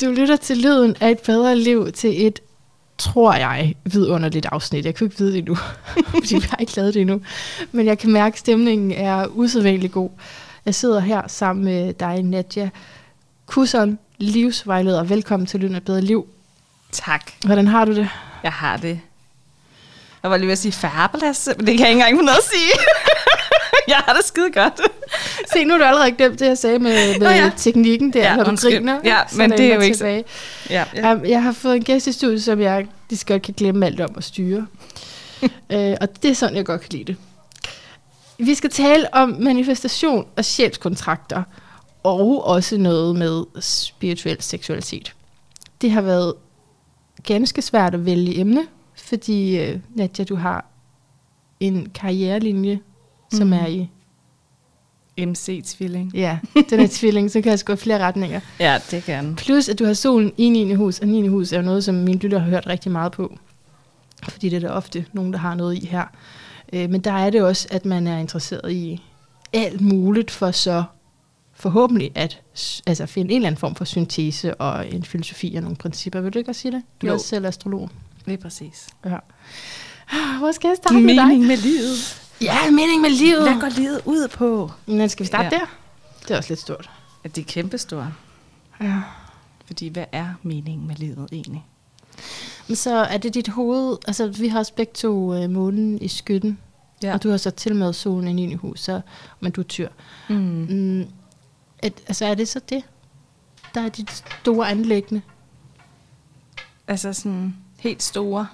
Du lytter til lyden af et bedre liv til et, tror jeg, vidunderligt afsnit. Jeg kan ikke vide det endnu, fordi vi har ikke lavet det endnu. Men jeg kan mærke, at stemningen er usædvanlig god. Jeg sidder her sammen med dig, Nadja Kusson, livsvejleder. Velkommen til Lyden af et bedre liv. Tak. Hvordan har du det? Jeg har det. Jeg var lige ved at sige fabulous, men det kan jeg ikke engang få noget at sige. jeg har det skide godt. Se, nu har du allerede glemt det, jeg sagde med, med Nå ja. teknikken der, Ja, når du undskyld. griner. Ja, men er det er jo ikke så-. Ja, ja. Um, jeg har fået en gæst i studiet, som jeg lige så godt kan glemme alt om at styre. uh, og det er sådan, jeg godt kan lide det. Vi skal tale om manifestation og sjælskontrakter, og også noget med spirituel seksualitet. Det har været ganske svært at vælge emne, fordi uh, Nadja, du har en karrierelinje, som Mhm. er i, MC-tvilling. ja, den er tvilling, så kan jeg gå i flere retninger. Ja, det kan. Plus, at du har solen i 9. hus, og 9. hus er jo noget, som mine lytter har hørt rigtig meget på. Fordi det er der ofte nogen, der har noget i her. Øh, men der er det også, at man er interesseret i alt muligt for så forhåbentlig at altså finde en eller anden form for syntese og en filosofi og nogle principper. Vil du ikke også sige det? Du er Jo. også selv astrolog. Lige præcis. Ja. Ah, Hvor skal jeg starte med dig? Mening med livet. Ja, mening med livet. Hvad går livet ud på? Men skal vi starte Ja. der? Det er også lidt stort. Ja, det er kæmpestort. Ja. Fordi hvad er meningen med livet egentlig? Men så er det dit hoved, altså vi har også begge to øh, månen i skytten, Ja. og du har så til med solen i 9. hus, så, men du er tyr. Mm. Mm, et, altså er det så det, der er dit store anlæggende? Altså sådan helt store.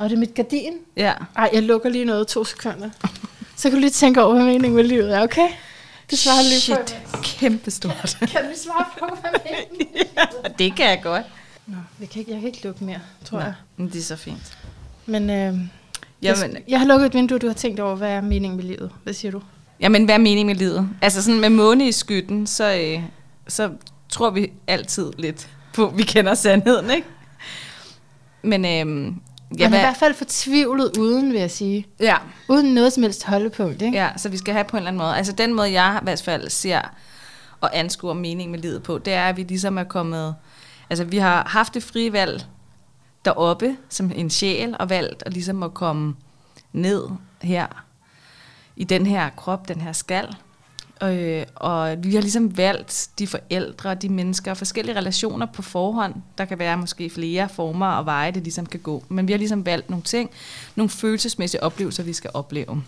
Og det er mit gardin? Ja. Ej, jeg lukker lige noget to sekunder. Så kan du lige tænke over, hvad meningen med livet er, okay? Det svarer lige på. Shit, kæmpestort. Kan du svare på, hvad meningen ja, det kan jeg godt. Nå, vi kan ikke, jeg kan ikke lukke mere, tror jeg. Men det er så fint. Men øh, Jamen, jeg, jeg har lukket et vindue, du har tænkt over, hvad er meningen med livet? Hvad siger du? Jamen, hvad er meningen med livet? Altså sådan med måne i skytten, så, øh, så tror vi altid lidt på, vi kender sandheden, ikke? Men øhm, Ja, Man er i hvert fald fortvivlet uden, vil jeg sige. ja, Uden noget som helst holdepunkt, ikke? ja, så vi skal have på en eller anden måde. Altså den måde, jeg i hvert fald ser og anskuer mening med livet på, det er, at vi ligesom er kommet... Altså vi har haft det frie valg deroppe som en sjæl, og valgt at ligesom at komme ned her i den her krop, den her skal. Øh, og vi har ligesom valgt de forældre, de mennesker, forskellige relationer på forhånd. Der kan være måske flere former og veje, det ligesom kan gå. Men vi har ligesom valgt nogle ting, nogle følelsesmæssige oplevelser, vi skal opleve.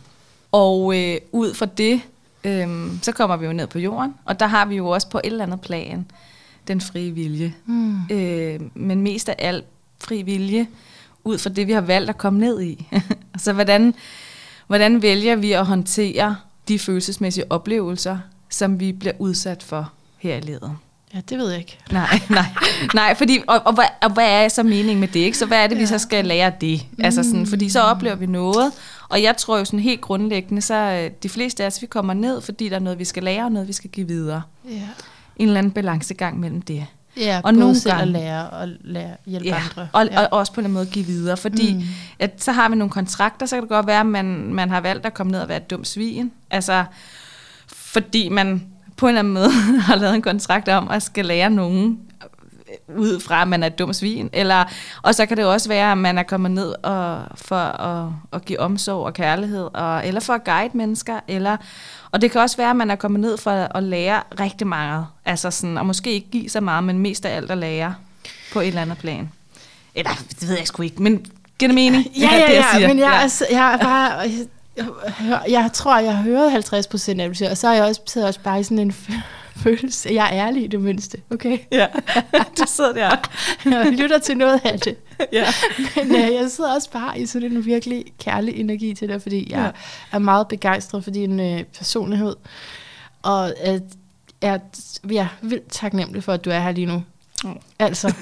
Og øh, ud fra det, øh, så kommer vi jo ned på jorden, og der har vi jo også på et eller andet plan den frie vilje. Mm. Øh, men mest af alt fri vilje, ud fra det, vi har valgt at komme ned i. så hvordan, hvordan vælger vi at håndtere de følelsesmæssige oplevelser, som vi bliver udsat for her i livet? Ja, det ved jeg ikke. Nej, nej, nej, fordi, og, og, hvad, og hvad er så meningen med det, ikke? Så hvad er det, vi så skal lære af det? Altså sådan, fordi så oplever vi noget, og jeg tror jo sådan helt grundlæggende, så øh, de fleste af os, vi kommer ned, fordi der er noget, vi skal lære, og noget, vi skal give videre. Ja. En eller anden balancegang mellem det. Ja, Og og nogle selv gange- at lære og lære, hjælpe Ja, andre. og, ja. og også på en måde give videre, fordi Mm. at, så har vi nogle kontrakter, så kan det godt være, at man, man har valgt at komme ned og være et dumt svin. Altså, fordi man på en eller anden måde har lavet en kontrakt om at skal lære nogen ud fra, at man er et dumt svin. Eller, og så kan det også være, at man er kommet ned og, for at, at give omsorg og kærlighed, og, eller for at guide mennesker. Eller, og det kan også være, at man er kommet ned for at lære rigtig meget. Altså sådan, og måske ikke give så meget, men mest af alt at lære på et eller andet plan. Eller, det ved jeg sgu ikke, men giver det mening? Ja, ja, det, ja, siger. men jeg, altså, jeg er bare... Jeg, jeg, jeg tror, jeg har hørt 50 procent af det, og så er jeg også, sidder jeg også bare i sådan en fø- følelse. Jeg er ærlig i det mindste, okay? Ja, du sidder der. Jeg lytter til noget af det. Ja. Men øh, jeg sidder også bare i sådan en virkelig kærlig energi til det, fordi jeg Ja. ja. er meget begejstret for din øh, personlighed. Og at jeg er vildt taknemmelig for, at du er her lige nu. Mm. Altså,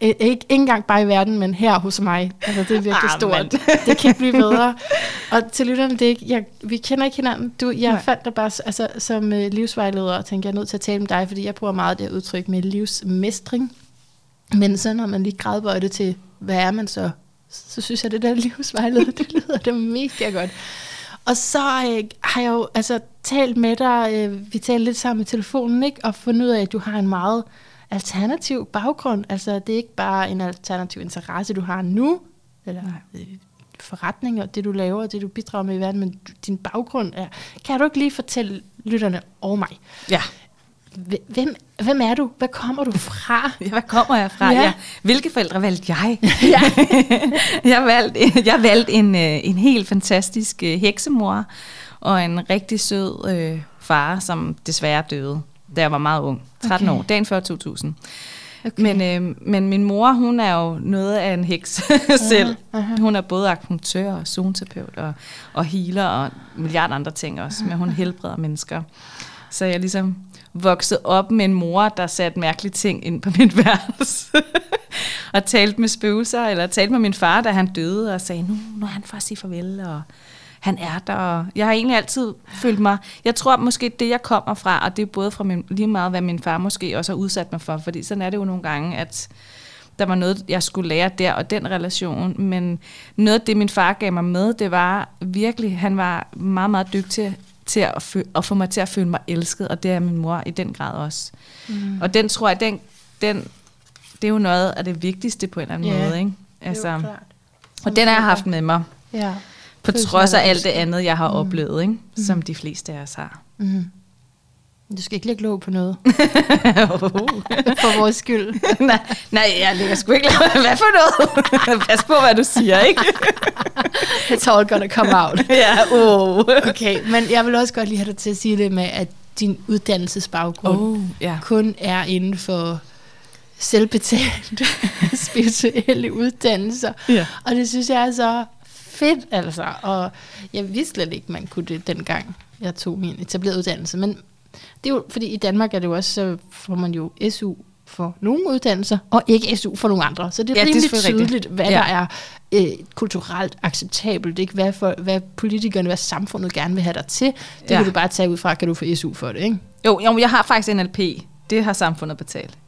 ikke, ikke engang bare i verden, men her hos mig. Altså, det er virkelig Ah, stort. Det kan ikke blive bedre. Og til lytterne, det er ikke, jeg, vi kender ikke hinanden. Du, jeg Nej. fandt dig bare altså, som øh, livsvejleder, og tænkte, jeg er nødt til at tale med dig, fordi jeg bruger meget det udtryk med livsmestring. Men så når man lige grædbøjer det til, hvad er man så? Så synes jeg, det der livsvejleder, det lyder det mega godt. Og så øh, har jeg jo altså, talt med dig, øh, vi talte lidt sammen i telefonen, ikke? og fundet ud af, at du har en meget alternativ baggrund. Altså, det er ikke bare en alternativ interesse, du har nu, eller øh, forretning og det, du laver, og det, du bidrager med i verden, men din baggrund er... Kan du ikke lige fortælle lytterne og mig, Ja. Hve- hvem, hvem er du? Hvad kommer du fra? Ja, hvad kommer jeg fra? Ja. Ja. Ja. Hvilke forældre valgte jeg? Ja. jeg, valgte, jeg valgte en, øh, en helt fantastisk øh, heksemor, og en rigtig sød øh, far, som desværre døde, da jeg var meget ung. 13 Okay. år, dagen før 2000. Okay. Men, øh, men min mor, hun er jo noget af en heks selv. aha. Hun er både akupunktør og zoneterapeut og, og healer og milliard andre ting også, men hun helbreder mennesker. Så jeg er ligesom vokset op med en mor, der satte mærkelige ting ind på mit værelse. og talte med spøgelser, eller talte med min far, da han døde, og sagde, nu, nu er han for at sige farvel, og han er der. Og jeg har egentlig altid følt mig, jeg tror måske det, jeg kommer fra, og det er både fra min, lige meget, hvad min far måske også har udsat mig for, fordi sådan er det jo nogle gange, at der var noget, jeg skulle lære der, og den relation, men noget af det, min far gav mig med, det var virkelig, han var meget, meget dygtig til at, fø- at få mig til at føle mig elsket, og det er min mor i den grad også. Mm. Og den tror jeg, den, den, det er jo noget af det vigtigste på en eller anden Ja, måde. Ikke? Altså, Altså, og den har jeg haft med mig, Ja. På trods af alt det andet, jeg har mm. oplevet, ikke? som de fleste af os har. Mm. Du skal ikke lægge låg på noget, for vores skyld. nej, nej, jeg lægger sgu ikke lave- Hvad for noget? Pas på, hvad du siger, ikke? It's all gonna come out. ja, oh. Okay, men jeg vil også godt lige have dig til at sige det med, at din uddannelsesbaggrund Oh, ja. kun er inden for selvbetalte spirituelle uddannelser. Ja. Og det synes jeg er så fedt, altså. Og jeg vidste slet ikke, man kunne det dengang, jeg tog min etablerede uddannelse. Men det er jo, fordi i Danmark er det jo også, så får man jo SU for nogle uddannelser, og ikke SU for nogle andre. Så det er Ja, ja, det er rimelig tydeligt, hvad Ja. der er øh, kulturelt acceptabelt, ikke? Hvad, for, hvad politikerne, hvad samfundet gerne vil have dig til. Det. Ja. kan du bare tage ud fra, kan du få SU for det, ikke? Jo, jo, jeg har faktisk NLP. Det har samfundet betalt.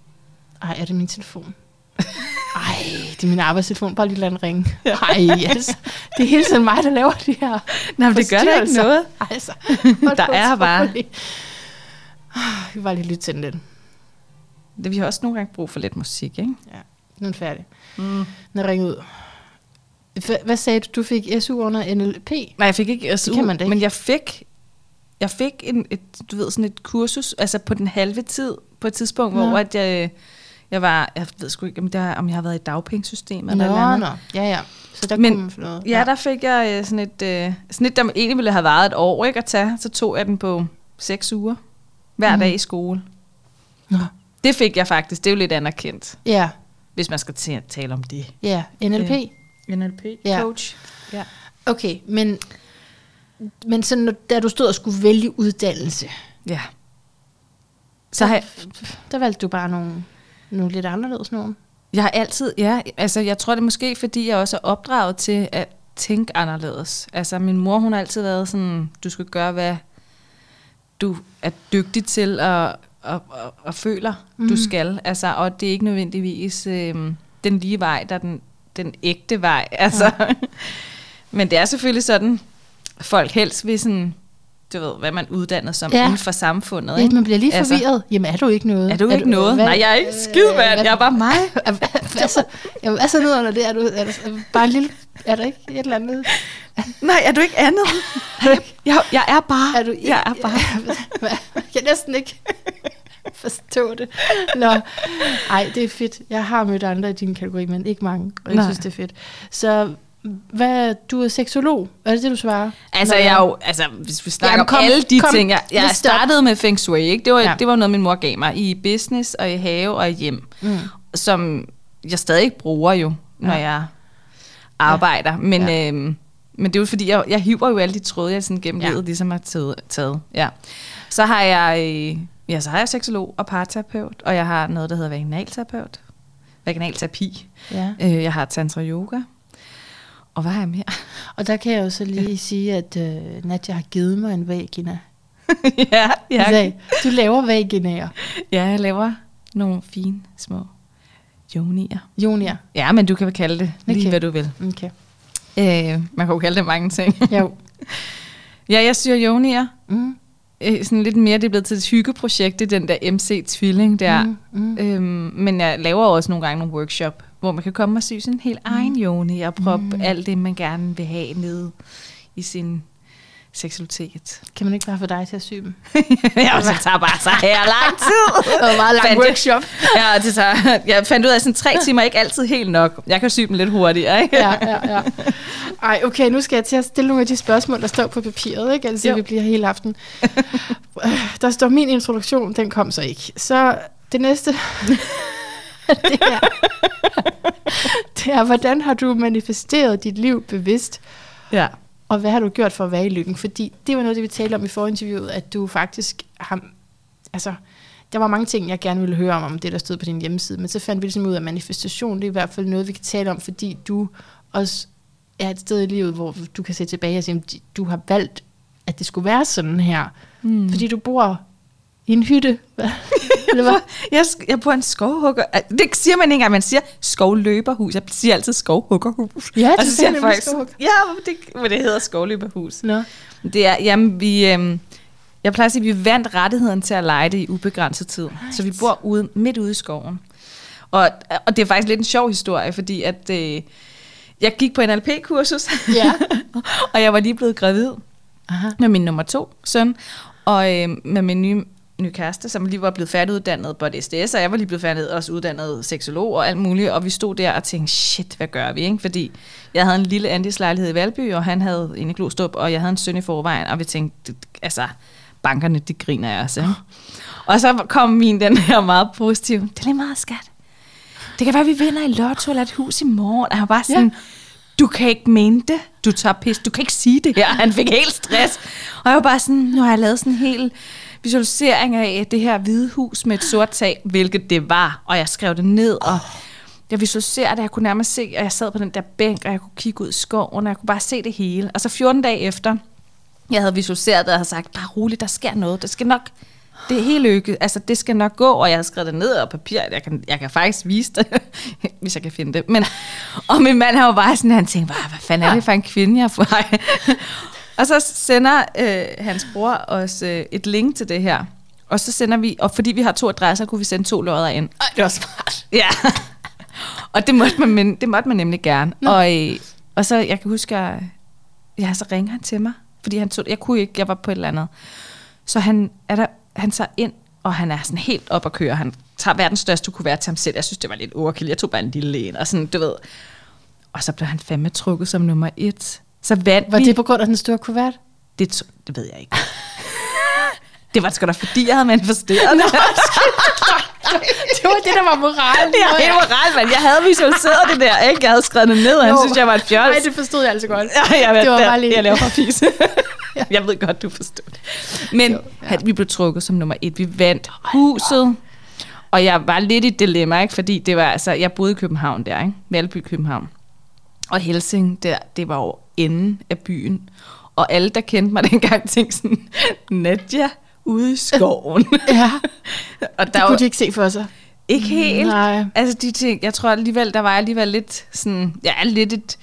Ej, er det min telefon? Ej, det er min arbejdstelefon. Bare lige lad den ringe. Ej, altså. Det er hele tiden mig, der laver de her Nå, men det gør da ikke noget. Altså, Der er bare- Ah, Vi bare lige lytte til den lidt. Det, vi har også nogle gange brug for lidt musik, ikke? Ja, nu er den færdig. Mm. Den er ringet ud. Hva- Hvad sagde du? Du fik SU under NLP? Nej, jeg fik ikke SU, Det kan man da ikke. men jeg fik, jeg fik en, et, du ved, sådan et kursus, altså på den halve tid, på et tidspunkt, Nå. hvor at jeg, jeg var, jeg ved sgu ikke, om, det har, om jeg har været i dagpengesystemet eller noget andet. nå. Ja, ja. Så der Men- få noget. Ja, der fik jeg øh, sådan et, øh, sådan et, der egentlig ville have varet et år ikke, at tage. Så tog jeg den på seks uger, hver Mhm. dag i skole. Nå. Det fik jeg faktisk, det er jo lidt anerkendt, Ja, hvis man skal tale om det. ja. NLP? Øh. NLP Ja. coach. Ja. Okay, men, men så når, da du stod og skulle vælge uddannelse, ja. Så har jeg, der valgte du bare nogle, nogle lidt anderledes nogen. Jeg har altid, ja, altså jeg tror det er måske, fordi jeg også er opdraget til at tænke anderledes. Altså min mor, hun har altid været sådan, du skal gøre, hvad du er dygtig til og, og, og, og føler, mm. du skal. Altså, og det er ikke nødvendigvis øh, den lige vej, der er den, den ægte vej. Altså. Ja. Men det er selvfølgelig sådan, folk helst vil sådan, du ved, hvad man uddanner som Ja. ja. inden for samfundet. Ja, Ikke? man bliver lige Altså, forvirret. Jamen, er du ikke noget? Er du ikke noget? hvad- Nej, jeg er ikke skid, øh, mand. Jeg er bare mig. hvad så, jamen, hvad så ned under det? Er, du, er der bare en lille... Er der ikke et eller andet? Nej, er du ikke andet? jeg, jeg, jeg er bare. Er du, jeg er bare. jeg kan næsten ikke forstå det. Nå, ej, det er fedt. Jeg har mødt andre i din kategori, men ikke mange, og jeg Nej. synes, det er fedt. Så hvad, du er seksolog, er det det, du svarer? Altså, jeg er jo, altså, hvis vi snakker Jamen, om kom- alle de kom, ting, jeg, jeg startede med Feng Shui, ikke? Det var, Ja. det var noget, min mor gav mig i business og i have og i hjem, Mm. som jeg stadig bruger jo, når Ja. jeg arbejder. Ja. Men, Ja. øhm, men det er jo fordi, jeg, jeg hiver jo alle de tråde, jeg sådan gennem Ja. ja. livet ligesom har taget. taget. Ja. Så har jeg, øh, ja, så har jeg seksolog og parterapeut, og jeg har noget, der hedder vaginalterapeut. Vaginalterapi. Ja. Øh, jeg har tantra yoga. Og hvad har jeg mere? Og der kan jeg jo så lige ja. sige, at øh, Nadja har givet mig en vagina. ja, Ja. ja. Du laver vaginaer. Ja, jeg laver nogle fine små jonier. Jonia. Ja, men du kan kalde det lige, Okay. hvad du vil. Okay. Øh, man kan jo kalde det mange ting. Jo. ja, jeg syr jonier. Mm. øh, sådan lidt mere, det er blevet til et hyggeprojekt, det den der MC-tvilling der. Mm, mm. Øhm, men jeg laver også nogle gange nogle workshop, hvor man kan komme og sy sin helt egen yoni og proppe mm. alt det, man gerne vil have ned i sin seksualitet. Kan man ikke bare få dig til at sy dem? ja, så tager bare så her lang tid. Det var meget lang Fandt jeg- workshop. ja, det tager, jeg fandt ud af, at sådan tre timer er ikke altid helt nok. Jeg kan sy dem lidt hurtigere, ikke? ja, ja, ja. Ej, okay, nu skal jeg til at stille nogle af de spørgsmål, der står på papiret, ikke? Jo. vi bliver hele aften. Øh, der står min introduktion, den kom så ikke. Så det næste, det er, det er, hvordan har du manifesteret dit liv bevidst, ja. og hvad har du gjort for at være i lykken? Fordi det var noget, det vi talte om i forinterviewet, at du faktisk har, altså, der var mange ting, jeg gerne ville høre om, om det, der stod på din hjemmeside, men så fandt vi ligesom ud af, at manifestation, det er i hvert fald noget, vi kan tale om, fordi du også er et sted i livet, hvor du kan se tilbage og sige, at du har valgt, at det skulle være sådan her. Mm. Fordi du bor i en hytte. Eller hvad? Jeg, jeg bor i en skovhugger. Det siger man ikke engang, man siger skovløberhus. Jeg siger altid skovhuggerhus. Ja, og det så siger folk, skovhugger. ja, det, men det hedder skovløberhus. Nå. Det er, jamen, vi, øhm, jeg plejer at sige, at vi vandt rettigheden til at lege det i ubegrænset tid. Right. Så vi bor ude, midt ude i skoven. Og, og det er faktisk lidt en sjov historie, fordi at, øh, jeg gik på NLP-kursus, Ja. og jeg var lige blevet gravid Aha. med min nummer to søn, og øh, med min nye, nye kæreste, som lige var blevet færdiguddannet på SDS, og jeg var lige blevet færdig også uddannet seksolog og alt muligt, og vi stod der og tænkte, shit, hvad gør vi, ikke? Fordi jeg havde en lille andelslejlighed i Valby, og han havde en i Glostrup, og jeg havde en søn i forvejen, og vi tænkte, altså, bankerne, de griner af os, ikke? Og så kom min den her meget positiv, det er lige meget skat. Det kan være, vi vinder i lotto eller et hus i morgen. Og han var bare sådan, ja. du kan ikke mene det. Du tager pis. Du kan ikke sige det her. Han fik helt stress. Og jeg var bare sådan, nu har jeg lavet sådan en hel visualisering af det her hvide hus med et sort tag, hvilket det var. Og jeg skrev det ned, og jeg visualiserede det. Jeg kunne nærmest se, at jeg sad på den der bænk, og jeg kunne kigge ud i skoven, og jeg kunne bare se det hele. Og så 14 dage efter, jeg havde visualiseret det, og havde sagt, bare roligt, der sker noget. Det skal nok, det er helt lykke. Altså, det skal nok gå, og jeg har skrevet det ned og papir. Jeg kan, jeg kan faktisk vise det, hvis jeg kan finde det. Men, og min mand, han var bare sådan, han tænkte bare, hvad fanden er det for en kvinde, jeg får? og så sender øh, hans bror os øh, et link til det her. Og så sender vi, og fordi vi har to adresser, kunne vi sende to lodder ind. Ej, det var smart. Ja. og det måtte man, men, det måtte man nemlig gerne. Og, øh, og så, jeg kan huske, at ja, så ringer han til mig, fordi han tog, jeg kunne ikke, jeg var på et eller andet. Så han, er der, han tager ind, og han er sådan helt op at køre. Han tager verdens største kuvert til ham selv. Jeg synes, det var lidt overkill. Jeg tog bare en lille en, og sådan, du ved. Og så blev han fandme trukket som nummer et. Så vandt Var vi. det på grund af den store kuvert? Det, det ved jeg ikke. det var sgu da fordi, jeg havde manifesteret det. det var det, der var moralen. Ja, det var ret, men jeg havde visualiseret det der, ikke? Jeg havde skrevet det ned, og han synes, jeg var et fjols. Nej, det forstod jeg altså godt. Ja, jeg, Det var der, bare lige- Jeg laver fis. jeg ved godt, du forstod det. Men Jo, ja. ja. vi blev trukket som nummer et. Vi vandt huset. Og jeg var lidt i dilemma, ikke? fordi det var, altså, jeg boede i København der, ikke? Valby, København. Og Helsing, der, det var jo enden af byen. Og alle, der kendte mig dengang, tænkte sådan, Nadja ude i skoven. Ja, og det der kunne var de ikke se for sig. ikke helt. Nej. Altså de ting, jeg tror alligevel, der var jeg alligevel lidt sådan, jeg er lidt et,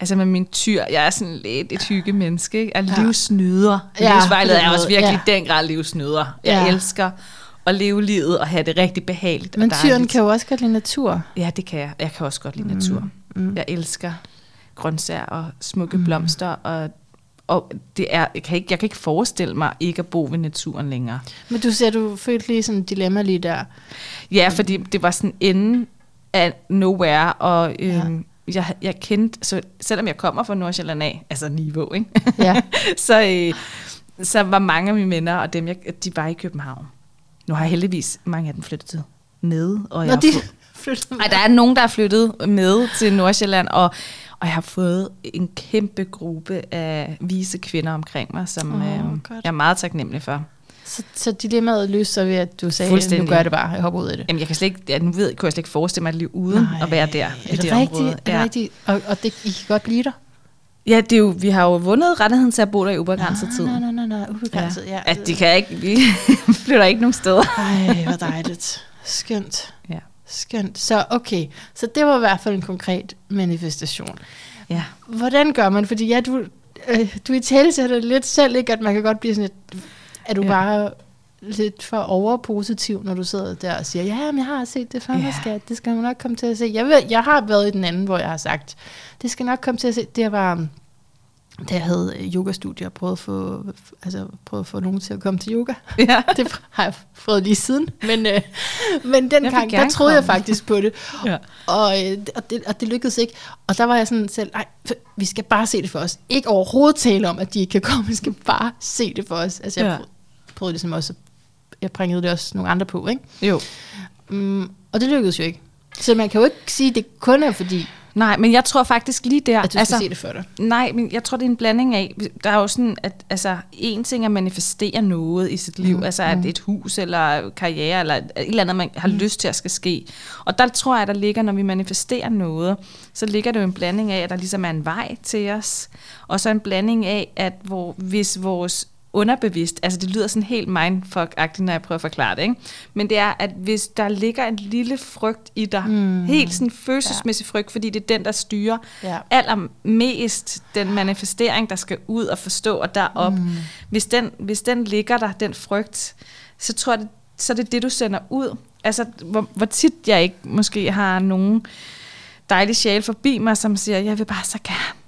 altså med min tyr, jeg er sådan lidt et hyggemenneske, ikke? Jeg er Ja. livsnyder. Ja, Livsvejleder er også virkelig ja. den grad livsnyder. Jeg Ja. elsker at leve livet og have det rigtig behageligt Men tyren kan jo også godt lide natur. Ja, det kan jeg. Jeg kan også godt lide natur. Mm. Jeg elsker grøntsager og smukke blomster, og, og det er, jeg, kan ikke, jeg kan ikke forestille mig ikke at bo ved naturen længere. Men du ser, du følte lige sådan et dilemma lige der. Ja, fordi det var sådan enden af nowhere, og øhm, ja. jeg, jeg kendte, så selvom jeg kommer fra Nordsjælland af, altså niveau, ikke? Ja. så, øh, så var mange af mine venner, og dem, jeg, de var i København. Nu har jeg heldigvis mange af dem flyttet med, og jeg Når har de fået- flyttede ej, der er nogen, der er flyttet med til Nordsjælland, og, og jeg har fået en kæmpe gruppe af vise kvinder omkring mig, som Åh, øh, jeg er meget taknemmelig for. Så, så dilemmaet løste sig ved, at du sagde, nu gør jeg det bare, jeg hopper ud af det. Jamen, jeg kan slet ikke, ja, nu ved, kunne jeg slet ikke forestille mig et liv uden Nej, at være der er i det, det rigtigt? område. Er det rigtigt? Og, og det, I kan godt blive der? Ja, det er jo, vi har jo vundet rettigheden til at bo der i ubegrænset tid. Nej, nej, nej, nej, ubegrænset, ja. Ja. At de kan ikke, vi flytter ikke nogen steder. Ej, hvor dejligt. Skønt. Ja. Skønt. Så okay, så det var i hvert fald en konkret manifestation. ja. Hvordan gør man? Fordi ja, du, øh, du i tale sætter lidt selv, ikke, at man kan godt blive sådan et Er du Ja. bare lidt for overpositiv, når du sidder der og siger, ja, men jeg har set det før, ja. skat, det skal man nok komme til at se. Jeg, ved, jeg har været i den anden, hvor jeg har sagt, det skal nok komme til at se. Det var, da jeg havde øh, yogastudier, prøvet at få, altså, prøvet at få nogen til at komme til yoga. Ja. Det har jeg prøvet lige siden. Men, øh, men den gang, der troede jeg komme. faktisk på det. Ja. Og, øh, og, det, og det lykkedes ikke. Og der var jeg sådan selv, nej, vi skal bare se det for os. Ikke overhovedet tale om, at de ikke kan komme. Vi skal bare se det for os. Altså jeg Ja. prøvede, prøvede ligesom også, jeg bringede det også nogle andre på, ikke? Jo. Mm, og det lykkedes jo ikke. Så man kan jo ikke sige, at det kun er fordi, Nej, men jeg tror faktisk lige der... at du altså, skal se det for dig. Nej, men jeg tror, det er en blanding af, der er jo sådan, at altså, en ting er at manifestere noget i sit liv, mm. altså at et hus eller karriere eller et eller andet, man har mm. lyst til at skal ske. Og der tror jeg, der ligger, når vi manifesterer noget, så ligger det jo en blanding af, at der ligesom er en vej til os, og så en blanding af, at hvor, hvis vores underbevidst, altså det lyder sådan helt mindfuck-agtigt, når jeg prøver at forklare det, ikke? men det er, at hvis der ligger en lille frygt i dig, mm. helt sådan følelsesmæssig frygt, fordi det er den, der styrer Ja. allermest den manifestering, der skal ud og forstå og derop. Mm. Hvis, den, hvis den ligger der, den frygt, så tror jeg, det, så er det det, du sender ud. Altså, hvor, hvor tit jeg ikke måske har nogen dejlige sjæl forbi mig, som siger, jeg vil bare så gerne,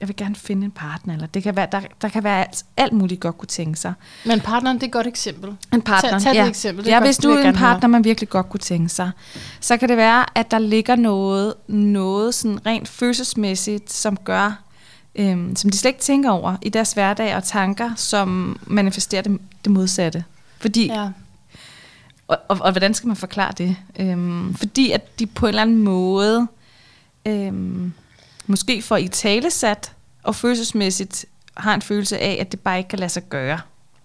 jeg vil gerne finde en partner, eller det kan være, der, der kan være alt, alt muligt godt kunne tænke sig. Men partneren, det er et godt eksempel. En partner. Tag- tag ja. eksempel, det ja, godt, hvis du er en partner, man virkelig godt kunne tænke sig, så kan det være, at der ligger noget, noget sådan rent følelsesmæssigt, som gør, øhm, som de slet ikke tænker over i deres hverdag og tanker, som manifesterer det, det modsatte. Fordi. Ja. og, og, og hvordan skal man forklare det? Øhm, fordi at de på en eller anden måde øhm, måske får i talesat og følelsesmæssigt har en følelse af, at det bare ikke kan lade sig gøre.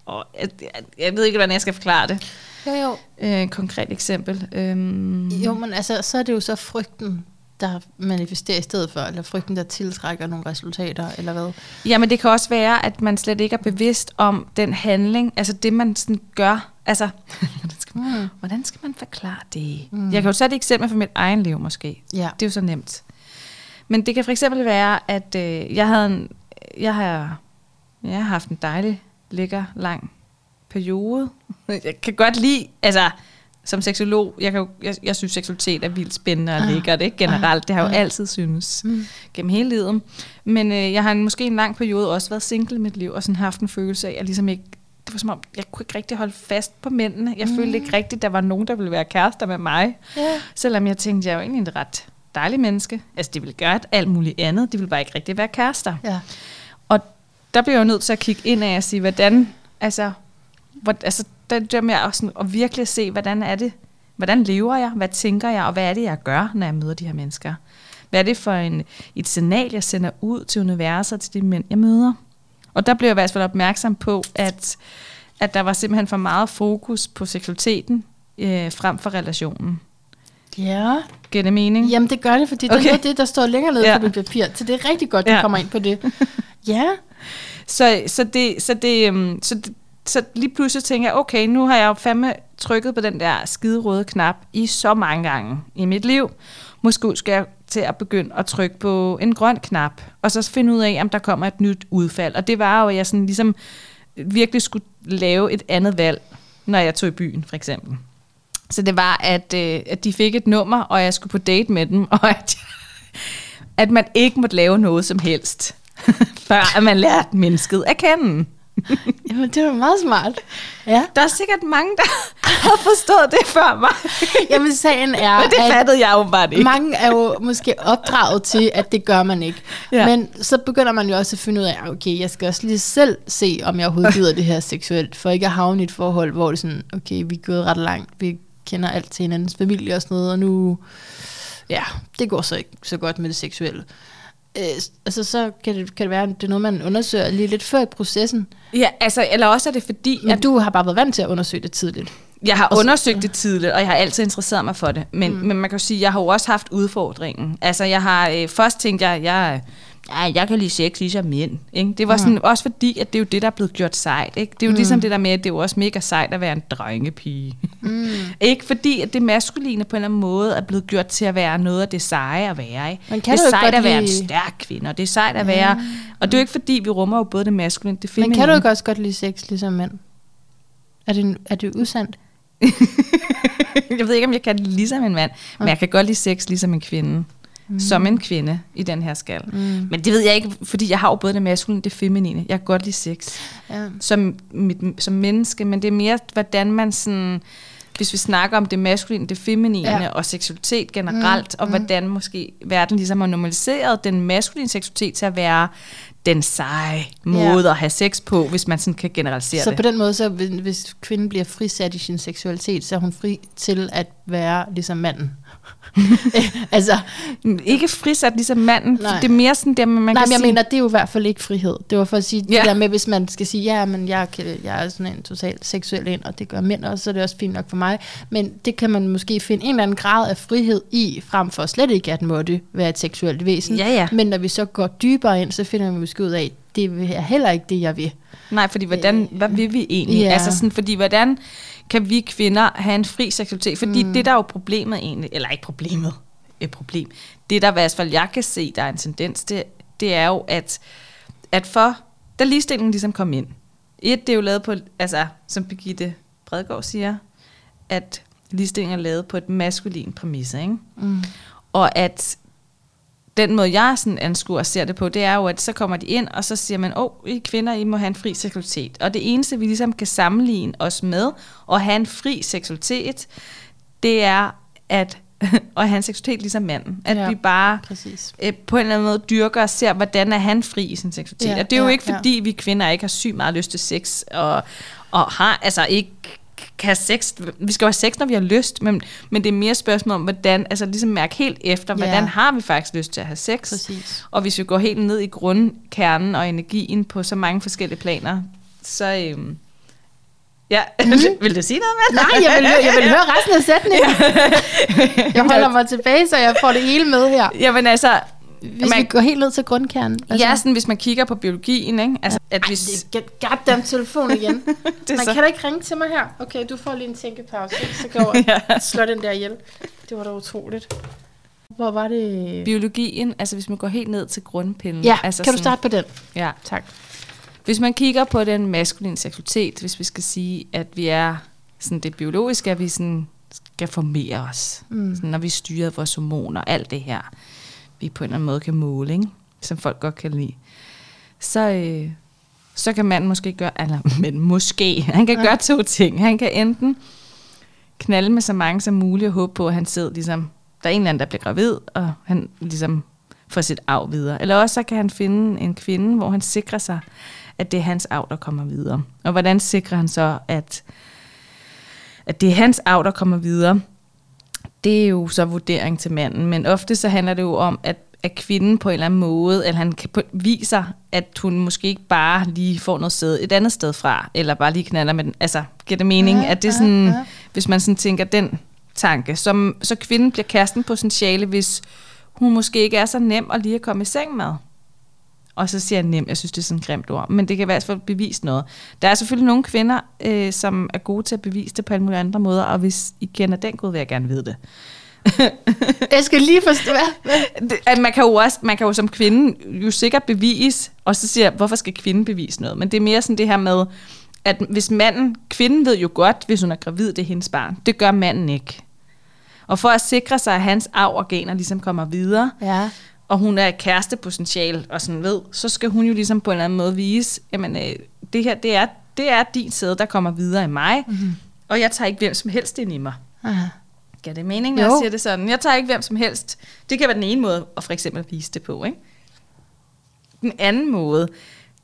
Og jeg, jeg, jeg ved ikke, hvordan jeg skal forklare det. Jo, jo. Øh, et konkret eksempel. Øhm, Jo, men altså, så er det jo så frygten, der manifesterer i stedet for, eller frygten, der tiltrækker nogle resultater, eller hvad? Jamen det kan også være, at man slet ikke er bevidst om den handling, altså det man sådan gør. Altså, hvordan skal, man, Mm. hvordan skal man forklare det? Mm. Jeg kan jo sætte et eksempel fra mit egen liv måske. Ja. Det er jo så nemt. Men det kan for eksempel være, at øh, jeg havde en, jeg har, jeg har haft en dejlig, lækker, lang periode. Jeg kan godt lide, altså som seksolog, jeg, kan jo, jeg, jeg synes, seksualitet er vildt spændende og Ah. lækkert, ikke? Generelt, det har jeg jo Ah. altid synes Mm. gennem hele livet. Men øh, jeg har en, måske en lang periode også været single i mit liv, og sådan haft en følelse af, at jeg ligesom ikke, det var som om, jeg kunne ikke rigtig holde fast på mændene. Jeg mm. følte ikke rigtigt, der var nogen, der ville være kærester med mig. Ja. Selvom jeg tænkte, jeg er jo egentlig et ret dejligt menneske. Altså, de ville gøre alt muligt andet. De ville bare ikke rigtig være kærester. Ja. Og der bliver jeg jo nødt til at kigge ind af og sige, hvordan, altså, hvor, altså der, med at, sådan, at virkelig se, hvordan er det, hvordan lever jeg, hvad tænker jeg, og hvad er det, jeg gør, når jeg møder de her mennesker. Hvad er det for en, et signal, jeg sender ud til universet, til de mænd, jeg møder. Og der blev jeg i hvert fald opmærksom på, at, at der var simpelthen for meget fokus på seksualiteten øh, frem for relationen. Ja. Giver det mening? Jamen, det gør det, fordi okay. det er det, der står længere nede Ja. på mit papir. Så det er rigtig godt, du Ja. ja. kommer ind på det. Ja. Så, så, det, så, det, øhm, så, det, så lige pludselig tænker jeg, okay, nu har jeg jo fandme trykket på den der skide røde knap i så mange gange i mit liv. Måske skal jeg til at begynde at trykke på en grøn knap, og så finde ud af, om der kommer et nyt udfald. Og det var jo, at jeg sådan ligesom virkelig skulle lave et andet valg, når jeg tog i byen, for eksempel. Så det var, at, øh, at de fik et nummer, og jeg skulle på date med dem, og at, at man ikke måtte lave noget som helst, før at man lærte mennesket at kende. Jamen, det var meget smart. Ja. Der er sikkert mange, der har forstået det før mig. Jamen, sagen er, Men det at fattede jeg jo bare ikke. mange er jo måske opdraget til, at det gør man ikke. Ja. Men så begynder man jo også at finde ud af, okay, jeg skal også lige selv se, om jeg overhovedet gider det her seksuelt, for ikke at havne i et forhold, hvor det sådan, okay, vi er gået ret langt, vi kender alt til hinandens familie og sådan noget, og nu, ja, det går så ikke så godt med det seksuelle. Øh, altså, så kan det, kan det være, at det er noget, man undersøger lige lidt før i processen. Ja, altså, eller også er det fordi, Men at du har bare været vant til at undersøge det tidligt. jeg har undersøgt det tidligt, og jeg har altid interesseret mig for det. Men, mm. men man kan jo sige, at jeg har jo også haft udfordringen. Altså, jeg har øh, først tænkt, jeg, jeg, ja, jeg kan lide sex ligesom mænd. Ikke? Det var Mm. sådan, også fordi, at det er jo det, der er blevet gjort sejt. Ikke? Det er jo mm. ligesom det der med, at det er jo også mega sejt at være en drengepige. Mm. Ikke fordi, at det maskuline på en eller anden måde er blevet gjort til at være noget af det seje at være. Ikke? Men kan det er sejt at være en lide- stærk kvinde, og det er sejt at være... Og det er jo ikke fordi, vi rummer jo både det maskuline og det Men feminine. kan du ikke også godt lide sex ligesom mænd? Er det, er det usandt? jeg ved ikke, om jeg kan ligesom en mand, men jeg kan godt lide sex ligesom en kvinde. Mm. Som en kvinde i den her skal. Mm. Men det ved jeg ikke, fordi jeg har jo både det maskuline og det feminine. Jeg kan godt lide sex Ja. som, mit, som menneske, men det er mere, hvordan man sådan, hvis vi snakker om det maskuline, det feminine Ja. og seksualitet generelt, mm, og hvordan måske verden ligesom har normaliseret den maskuline seksualitet til at være den seje måde Ja. at have sex på, hvis man sådan kan generalisere Så det. på den måde, så hvis- hvis kvinden bliver frisat i sin seksualitet, så er hun fri til at være ligesom manden. altså, Ikke frisat ligesom manden, Nej. det er mere sådan der, man nej, kan men jeg sige, mener, det er jo i hvert fald ikke frihed. Det var for at sige ja. Det der med, hvis man skal sige, ja, men jeg, kan, jeg er sådan en totalt seksuel ind, og det gør mænd også, så er det også fint nok for mig. Men det kan man måske finde en eller anden grad af frihed i, frem for slet ikke at måtte være et seksuelt væsen. Ja, ja. Men når vi så går dybere ind, så finder vi måske ud af, det er heller ikke det, jeg vil. Nej, fordi hvordan, hvad vil vi egentlig? Ja. Altså sådan, fordi hvordan kan vi kvinder have en fri seksualitet? Fordi mm. det der er jo problemet egentlig, eller ikke problemet, et problem. Det der i hvert fald jeg kan se, der er en tendens, det, det er jo, at, at for, da ligestillingen ligesom kom ind, et, det er jo lavet på, altså som Birgitte Bredgaard siger, at ligestillingen er lavet på et maskulin præmis, ikke? Mm. Og at den måde, jeg sådan anskuer og ser det på, det er jo, at så kommer de ind, og så siger man, åh, oh, I kvinder, I må have en fri seksualitet. Og det eneste, vi ligesom kan sammenligne os med at have en fri seksualitet, det er at, have en seksualitet ligesom manden. At Ja. ja. vi bare Præcis. øh, på en eller anden måde dyrker og ser, hvordan er han fri i sin seksualitet. Ja, Ja, og det er jo ja, ikke, fordi vi kvinder ikke har sygt meget lyst til sex, og, og har altså ikke kan have sex. Vi skal jo have sex, når vi har lyst, men, men det er mere spørgsmål om, hvordan, altså ligesom mærke helt efter, Ja. hvordan har vi faktisk lyst til at have sex. Præcis. Og hvis vi går helt ned i grundkernen og energien på så mange forskellige planer, så... Øhm, ja, mm. vil du sige noget med Nej, jeg vil, jeg vil høre resten af sætningen. Jeg holder mig tilbage, så jeg får det hele med her. Jamen altså, Hvis man, vi går helt ned til grundkernen. altså, ja, sådan, hvis man kigger på biologien, ikke? Altså, at Ej, hvis, det er goddamn telefon igen. Man så, kan da ikke ringe til mig her. Okay, du får lige en tænkepause, så går jeg ja. og slår den der ihjel. Det var da utroligt. Hvor var det? biologien, altså hvis man går helt ned til grundpinden. Ja, altså kan du sådan- starte på den? Ja. Tak. Hvis man kigger på den maskuline seksualitet, hvis vi skal sige, at vi er sådan det biologiske, at vi sådan skal formere os, Mm. sådan, når vi styrer vores hormoner, alt det her, vi på en eller anden måde kan måle, ikke? som folk godt kan lide, så, øh, så kan manden måske gøre, eller men måske, han kan Ja. gøre to ting. Han kan enten knalde med så mange som muligt og håbe på, at han sidder ligesom, der er en eller anden, der bliver gravid, og han ligesom får sit arv videre. Eller også så kan han finde en kvinde, hvor han sikrer sig, at det er hans arv, der kommer videre. Og hvordan sikrer han så, at, at det er hans arv, der kommer videre? Det er jo så vurdering til manden, men ofte så handler det jo om, at, at kvinden på en eller anden måde, eller han viser, at hun måske ikke bare lige får noget sted et andet sted fra, eller bare lige knaller med den. Altså, giver det mening? Ja, at det ja, sådan, ja. hvis man sådan tænker den tanke, som, så kvinden bliver kæresten potentiale, hvis hun måske ikke er så nem at lige at komme i seng med. Og så siger jeg nem, jeg synes, det er sådan et grimt ord, men det kan i hvert fald bevise noget. Der er selvfølgelig nogle kvinder, øh, som er gode til at bevise det på alle mulige andre måder, og hvis I kender den gode, vil jeg gerne vide det. Jeg skal lige forstå, at man kan jo også, man kan jo som kvinde jo sikkert bevise, og så siger jeg, hvorfor skal kvinden bevise noget? Men det er mere sådan det her med, at hvis manden, kvinden ved jo godt, hvis hun er gravid, det er hendes barn. Det gør manden ikke. Og for at sikre sig, at hans arvorganer ligesom kommer videre, Ja. Og hun er kærestepotential og sådan ved, så skal hun jo ligesom på en eller anden måde vise, jamen øh, det her, det er, det er din sæde, der kommer videre i mig, Mm-hmm. og jeg tager ikke hvem som helst ind i mig. Aha. Giver det mening, når Jo. jeg siger det sådan? Jeg tager ikke hvem som helst. Det kan være den ene måde at for eksempel vise det på, ikke? Den anden måde,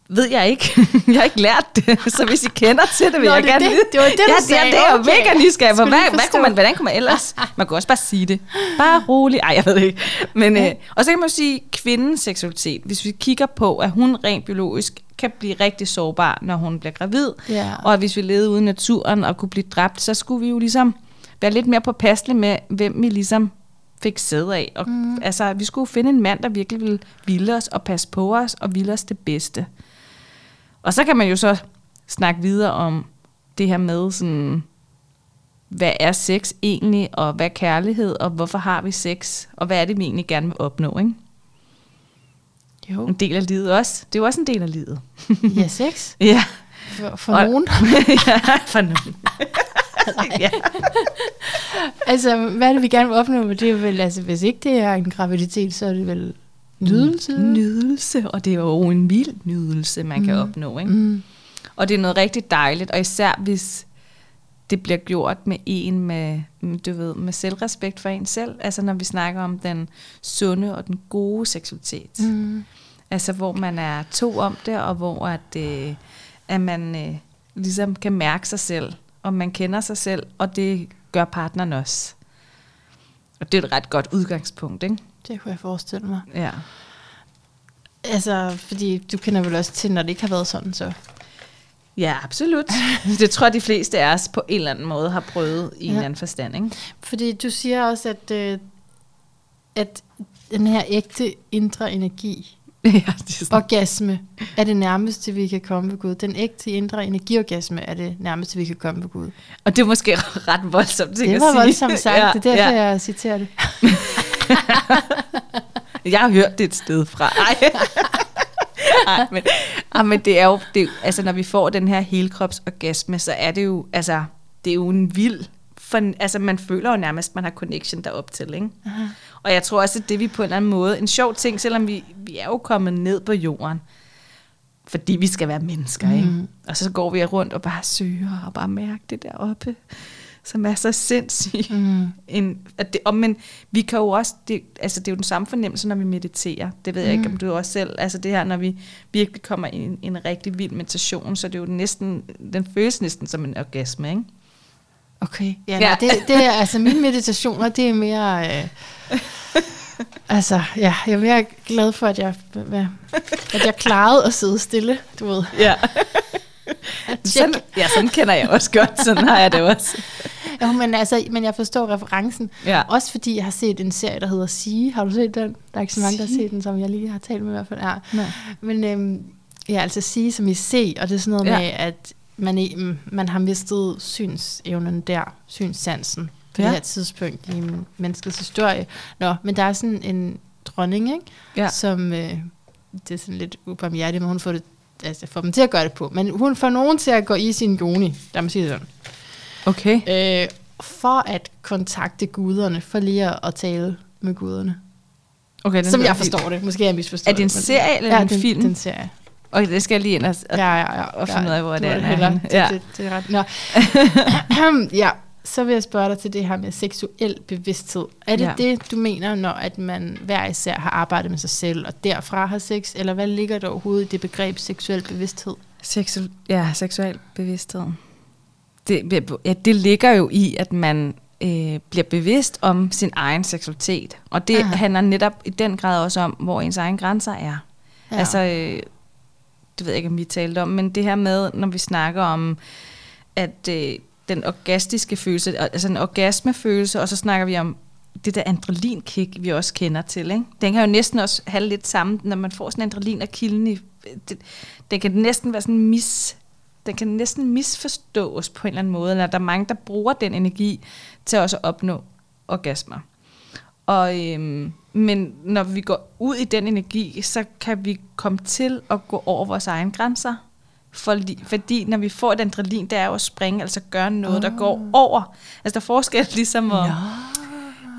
ved jeg ikke. jeg har ikke lært det, så hvis I kender til det, vil Nå, jeg det er gerne det. vide. Det var det, du ja, sagde. Det, er- det er Okay. mega nysgerrig på. Skulle Hvad, hvad kunne man, hvordan kunne man ellers? Man kunne også bare sige det. Bare rolig. Ej, jeg ved det ikke. Men, øh, og så kan man jo sige, kvindens seksualitet. Hvis vi kigger på, at hun rent biologisk kan blive rigtig sårbar, når hun bliver gravid, Ja. og at hvis vi levede uden naturen og kunne blive dræbt, så skulle vi jo ligesom være lidt mere påpasselige med, hvem vi ligesom fik sæd af. Og, mm. Altså, vi skulle finde en mand, der virkelig ville ville os og passe på os og ville os det bedste. Og så kan man jo så snakke videre om det her med sådan, hvad er sex egentlig, og hvad er kærlighed, og hvorfor har vi sex, og hvad er det, vi egentlig gerne vil opnå, ikke? Jo. En del af livet også. Det er jo også en del af livet. Ja, sex. ja. For, for Og- nogen. ja, for nogen. ja. altså, hvad er det, vi gerne vil opnå det? er vel, altså, hvis ikke det er en graviditet, så er det vel nydelse? Nydelse, og det er jo en vild nydelse, man kan Mm. opnå. Ikke? Mm. Og det er noget rigtig dejligt, og især hvis det bliver gjort med en med, med, du ved, med selvrespekt for en selv. Altså når vi snakker om den sunde og den gode seksualitet. Mm. Altså hvor man er to om det, og hvor at, øh, at man øh, ligesom kan mærke sig selv, og man kender sig selv, og det gør partneren også. Og det er et ret godt udgangspunkt, ikke? Det kunne jeg forestille mig. Ja. Altså, fordi du kender vel også til, når det ikke har været sådan, så... Ja, absolut. Det tror jeg, de fleste af os på en eller anden måde har prøvet i ja. en eller anden forstand, ikke? Fordi du siger også, at, øh, at den her ægte indre energi, ja, det er sådan. orgasme, er det nærmeste, vi kan komme ved Gud. Den ægte indre energiorgasme er det nærmeste, vi kan komme ved Gud. Og det er måske ret voldsomt ting Det at var sige. voldsomt sagt, Ja, det er derfor, ja. jeg citerer det. Jeg har hørt det et sted fra. Ej. Ej, men, ej, men det er jo, det, altså når vi får den her helkropsorgasme, så er det jo, altså, det er jo en vild, for, altså man føler jo nærmest, man har connection derop til, ikke? Aha. Og jeg tror også, at det vi på en eller anden måde, en sjov ting, selvom vi, vi er jo kommet ned på jorden, fordi vi skal være mennesker, ikke? Mhm. Og så går vi rundt og bare søger og bare mærker det deroppe, som er så sindssygt. Mm. En, at det, og, men vi kan jo også, det, altså det er jo den samme fornemmelse, når vi mediterer. Det ved jeg ikke, om du også selv, altså det her, når vi virkelig kommer i en, en rigtig vild meditation, så det er jo næsten, den føles næsten som en orgasme, ikke? Okay. Ja, Ja. ja. det, det er, altså mine meditationer, det er mere... Øh, altså, ja, jeg er glad for, at jeg, hvad- at jeg klarede at sidde stille, du ved. Ja. Sådan, ja, sådan kender jeg også godt, sådan har jeg det også. Jo, men, altså, men jeg forstår referencen. Ja. Også fordi jeg har set en serie, der hedder Sige. Har du set den? Der er ikke så mange, der har set den, som jeg lige har talt med i hvert fald. Ja. Nej. Men øhm, ja, altså Sige som I se, og det er sådan noget Ja. ja. med, at man, man har mistet synsevnen der, synssansen på Ja. det her tidspunkt i menneskets historie. Nå, men der er sådan en dronning, ikke? Ja. som, øh, det er sådan lidt ubarmhjertigt, men hun får, det, altså, får dem til at gøre det på. Men hun får nogen til at gå i sin joni, der man sige det sådan. Okay. Øh, for at kontakte guderne, for lige at, tale med guderne. okay den Som jeg forstår det. Måske jeg misforstået Er det en men- serie eller ja, en den, film? den serie. Okay, det skal jeg lige ind og, og Ja, ja, ja. og finde ud af, hvor det er. Det, Ja. det, det, er ret. Nå. ja, så vil jeg spørge dig til det her med seksuel bevidsthed. Er det Ja. det, du mener, når at man hver især har arbejdet med sig selv, og derfra har sex, eller hvad ligger der overhovedet i det begreb seksuel bevidsthed? Seksu- ja, seksuel bevidsthed. Det, ja, det ligger jo i, at man øh, bliver bevidst om sin egen seksualitet. Og det Aha. handler netop i den grad også om, hvor ens egen grænser er. Ja. Altså, øh, det ved jeg ikke, om vi talte om, men det her med, når vi snakker om, at øh, den orgastiske følelse, altså en orgasmefølelse, og så snakker vi om det der adrenalinkick, vi også kender til. Ikke? Den kan jo næsten også have lidt sammen, når man får sådan en adrenalin og kilden i, det, den kan næsten være sådan mis, den kan næsten misforstås på en eller anden måde, eller der er mange, der bruger den energi til også at opnå orgasmer. Og, øhm, men når vi går ud i den energi, så kan vi komme til at gå over vores egne grænser. Fordi, fordi når vi får et adrenalin, det er jo at springe, altså gøre noget, oh. der går over. Altså der er forskel ligesom at,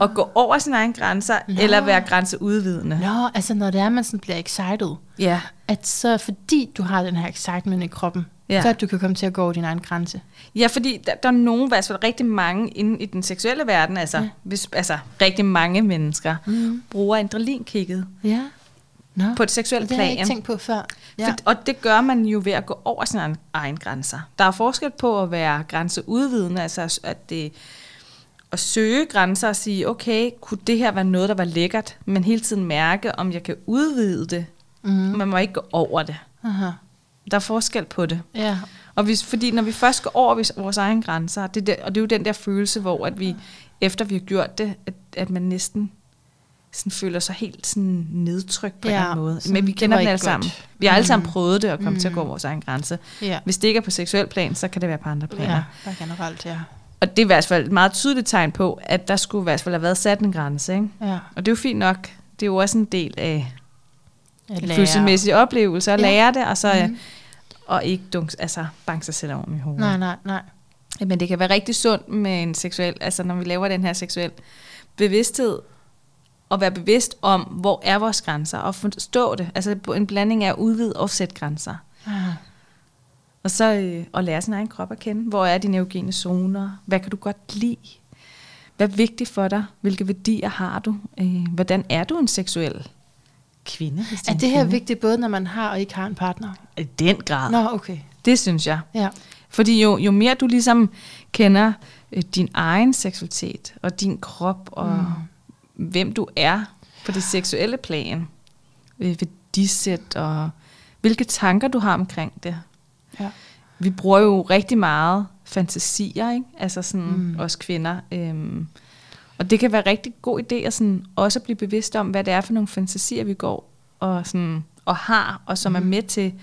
at gå over sine egne grænser, Nå. eller være grænseudvidende. Nå, altså når det er, man sådan bliver excited, Ja. at så fordi du har den her excitement i kroppen, Ja. ja. så at du kan komme til at gå over din egen grænse. Ja, fordi der, der er nogen, i hvert fald rigtig mange inde i den seksuelle verden, altså, ja. Ja. hvis, altså rigtig mange mennesker, Mm. bruger adrenalinkikket Ja. Nå, på et seksuelt det har jeg plan. ikke tænkt på før. Ja. For, og det gør man jo ved at gå over sine egen grænser. Der er forskel på at være grænseudvidende, altså at det at søge grænser og sige, okay, kunne det her være noget, der var lækkert, men hele tiden mærke, om jeg kan udvide det. Mm. Man må ikke gå over det. Aha. Der er forskel på det. Ja. Og hvis, fordi når vi først går over vores egne grænser, det er der, og det er jo den der følelse, hvor at vi, efter vi har gjort det, at, at man næsten sådan føler sig helt sådan nedtrykt på ja, en måde. Men vi kender den alle sammen. godt. Vi har alle sammen Mm. prøvet det at komme mm. til at gå Mm. vores egen grænse. Ja. Hvis det ikke er på seksuel plan, så kan det være på andre planer. Ja, generelt, ja. Og det er i hvert fald et meget tydeligt tegn på, at der skulle i hvert fald have været sat en grænse. Ikke? Ja. Og det er jo fint nok. Det er jo også en del af en følelsesmæssig oplevelse at Ja. lære det, og så, mm. Mhm. og ikke dunk, altså banke sig selv om i hovedet. Nej, nej, nej. Men det kan være rigtig sundt med en seksuel, altså når vi laver den her seksuel bevidsthed, og være bevidst om, hvor er vores grænser, og forstå det. Altså en blanding af udvid og sæt grænser. Ah. Og så øh, at lære sin egen krop at kende. Hvor er dine eugene zoner? Hvad kan du godt lide? Hvad er vigtigt for dig? Hvilke værdier har du? Øh, hvordan er du en seksuel kvinde? hvis Er det her kvinde? vigtigt, både når man har og ikke har en partner? I den grad. Nå, okay. Det synes jeg. Ja. Fordi jo, jo mere du ligesom kender øh, din egen seksualitet, og din krop, og mm. Hvem du er på det seksuelle plan, øh, værdisæt, og hvilke tanker du har omkring det. ja. Vi bruger jo rigtig meget fantasier, ikke? Altså sådan, Mm. os kvinder. Øhm, og det kan være rigtig god idé at sådan, også blive bevidst om, hvad det er for nogle fantasier, vi går og, sådan, og har, og som mm. er med til...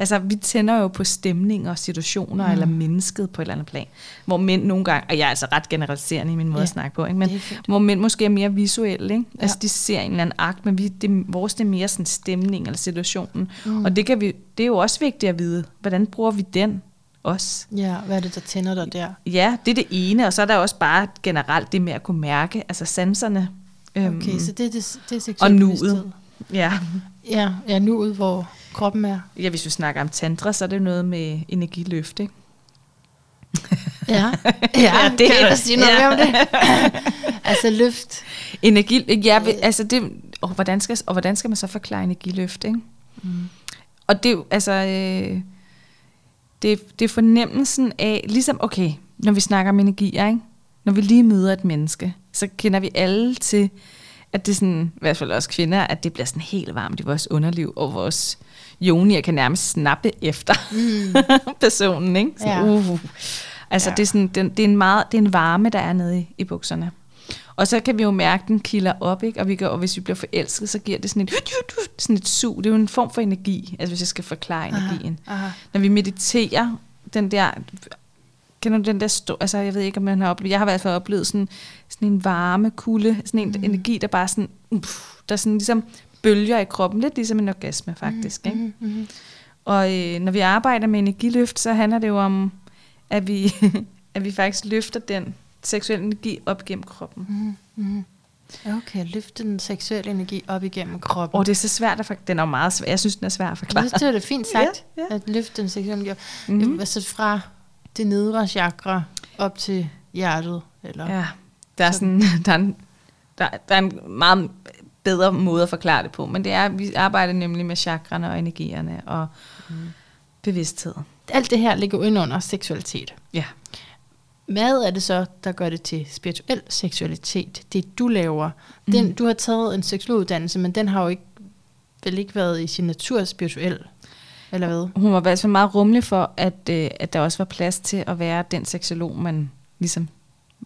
Altså, vi tænder jo på stemninger og situationer, mm. eller mennesket på et eller andet plan. Hvor mænd nogle gange, og jeg er altså ret generaliserende i min måde Ja, at snakke på, ikke? men hvor mænd måske er mere visuelle. Ikke? Ja. Altså, de ser en eller anden akt, men vi, det, vores det er mere sådan stemning eller situationen. Mm. Og det, kan vi, det er jo også vigtigt at vide, hvordan bruger vi den også? Ja, hvad er det, der tænder dig der? Ja, det er det ene, og så er der også bare generelt det med at kunne mærke, altså sanserne. Okay, så det er, det, det er og nuet. Ja. Ja, ja, nuet, hvor kroppen er. ja, hvis vi snakker om tantra, så er det noget med energiløft, ikke? Ja, ja, det kan er- du sige noget ja. om det? altså løft. Energi, ja, altså det, og hvordan, skal, og hvordan skal man så forklare energiløft, ikke? Mm. Og det er altså, øh, det, det er fornemmelsen af, ligesom, okay, når vi snakker om energier, ikke? når vi lige møder et menneske, så kender vi alle til, at det sådan, i hvert fald også kvinder, at det bliver sådan helt varmt i vores underliv, og vores jonier kan nærmest snappe efter mm. personen, ikke? Så, Ja. uh. Altså, Ja. det, er sådan, det, det, er en meget, det er en varme, der er nede i, i bukserne. Og så kan vi jo mærke, at den kilder op, ikke? Og, vi kan, og hvis vi bliver forelsket, så giver det sådan et, sådan et sug. Det er jo en form for energi, altså hvis jeg skal forklare energien. Aha. Når vi mediterer, den der, kender du den der, stå, altså jeg ved ikke, om man har oplevet, jeg har i hvert fald oplevet sådan, sådan en varme kulde, sådan en mm. energi, der bare sådan, uff, der sådan ligesom bølger i kroppen, lidt ligesom en orgasme faktisk. Ikke? Mm, mm, Og øh, når vi arbejder med energiløft, så handler det jo om, at vi, at vi faktisk løfter den seksuelle energi op gennem kroppen. mm, mm. Okay, løfte den seksuelle energi op igennem kroppen. Og det er så svært at for, den er meget svær. Jeg synes, den er svær at Jeg forklare. synes, det er det fint sagt, Ja, ja. at løfte den seksuelle energi. Mhm. Mm. Altså fra det nedre chakra op til hjertet. Eller? Ja, der er, sådan, der, er en, der, der er en meget bedre måde at forklare det på, men det er, vi arbejder nemlig med chakrene og energierne og mm. bevidsthed. Alt det her ligger jo under seksualitet. Ja. Hvad er det så, der gør det til spirituel seksualitet? Det du laver. Den, Mhm. Du har taget en seksologuddannelse, men den har jo ikke, vel ikke været i sin natur spirituel. Eller hvad? Hun var i hvert fald meget rummelig for, at, øh, at der også var plads til at være den seksolog, man ligesom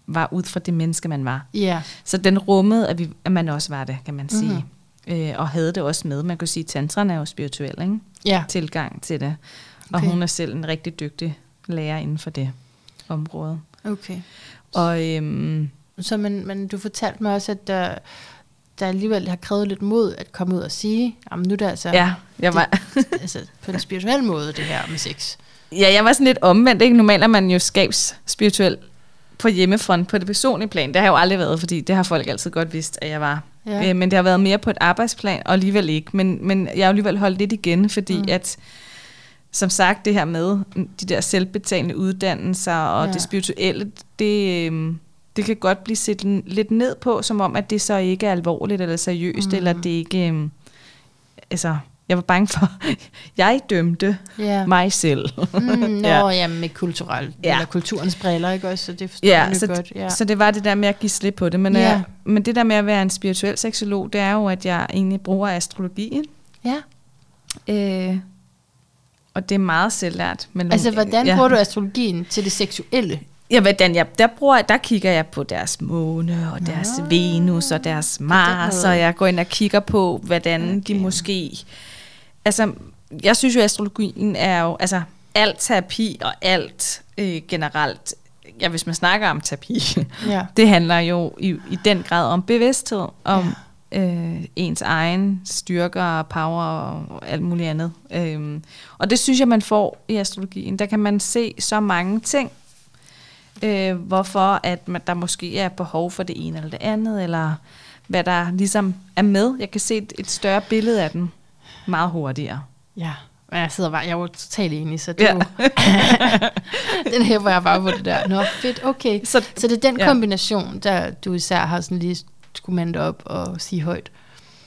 var ud fra det menneske, man var. Ja. Så den rummede, at, vi, at man også var det, kan man sige. Mhm. Mm-hmm. Øh, og havde det også med. Man kunne sige, at tantran er jo spirituel, ikke? Ja. tilgang til det. Og Okay. hun er selv en rigtig dygtig lærer inden for det område. Okay. Og øhm, Så men, men du fortalte mig også, at der, der alligevel har krævet lidt mod at komme ud og sige, jamen nu er det altså, ja, jeg var, altså på en spirituel måde, det her med sex. ja, jeg var sådan lidt omvendt. Ikke? Normalt er man jo skabs spirituel på hjemmefront, på det personlige plan. Det har jeg jo aldrig været, fordi det har folk altid godt vidst, at jeg var. Ja. Øh, men det har været mere på et arbejdsplan, og alligevel ikke. Men, men jeg har alligevel holdt lidt igen, fordi Mm. at, som sagt, det her med de der selvbetalende uddannelser og Ja. ja. det spirituelle, det, øhm, det kan godt blive set lidt ned på, som om, at det så ikke er alvorligt eller seriøst, Mm. eller det ikke... øhm, Altså, jeg var bange for, jeg dømte Ja. mig selv. Mm, nå, Ja. ja. med kulturel, ja. Eller kulturens briller, ikke også? Så det forstår Ja, jeg så, godt. Ja. så det var det der med at give slip på det. Men, Ja. ja. men det der med at være en spirituel seksolog, det er jo, at jeg egentlig bruger astrologien. ja. Øh, og det er meget selvlært. Men Altså, hvordan ja. bruger du astrologien til det seksuelle? Ja, hvordan jeg, der, bruger, der kigger jeg på deres måne, og deres Nå, Venus, og deres Mars, og jeg går ind og kigger på, hvordan okay. De måske... Altså, jeg synes jo, at astrologien er jo... Altså, alt terapi og alt øh, generelt... Ja, hvis man snakker om terapi, Ja. det handler jo i, i den grad om bevidsthed, om øh, ens egen styrker og power og alt muligt andet. Øhm, og det synes jeg, man får i astrologien. Der kan man se så mange ting, øh, hvorfor at man, der måske er behov for det ene eller det andet, eller hvad der ligesom er med. Jeg kan se et, et større billede af den meget hurtigere. Ja, og jeg sidder bare, jeg er jo totalt enig, så det ja. den her, hvor jeg bare på det der. Nå, fedt, okay. Så, så det er den ja. kombination, der du især har sådan lige skulle mande op og sige højt.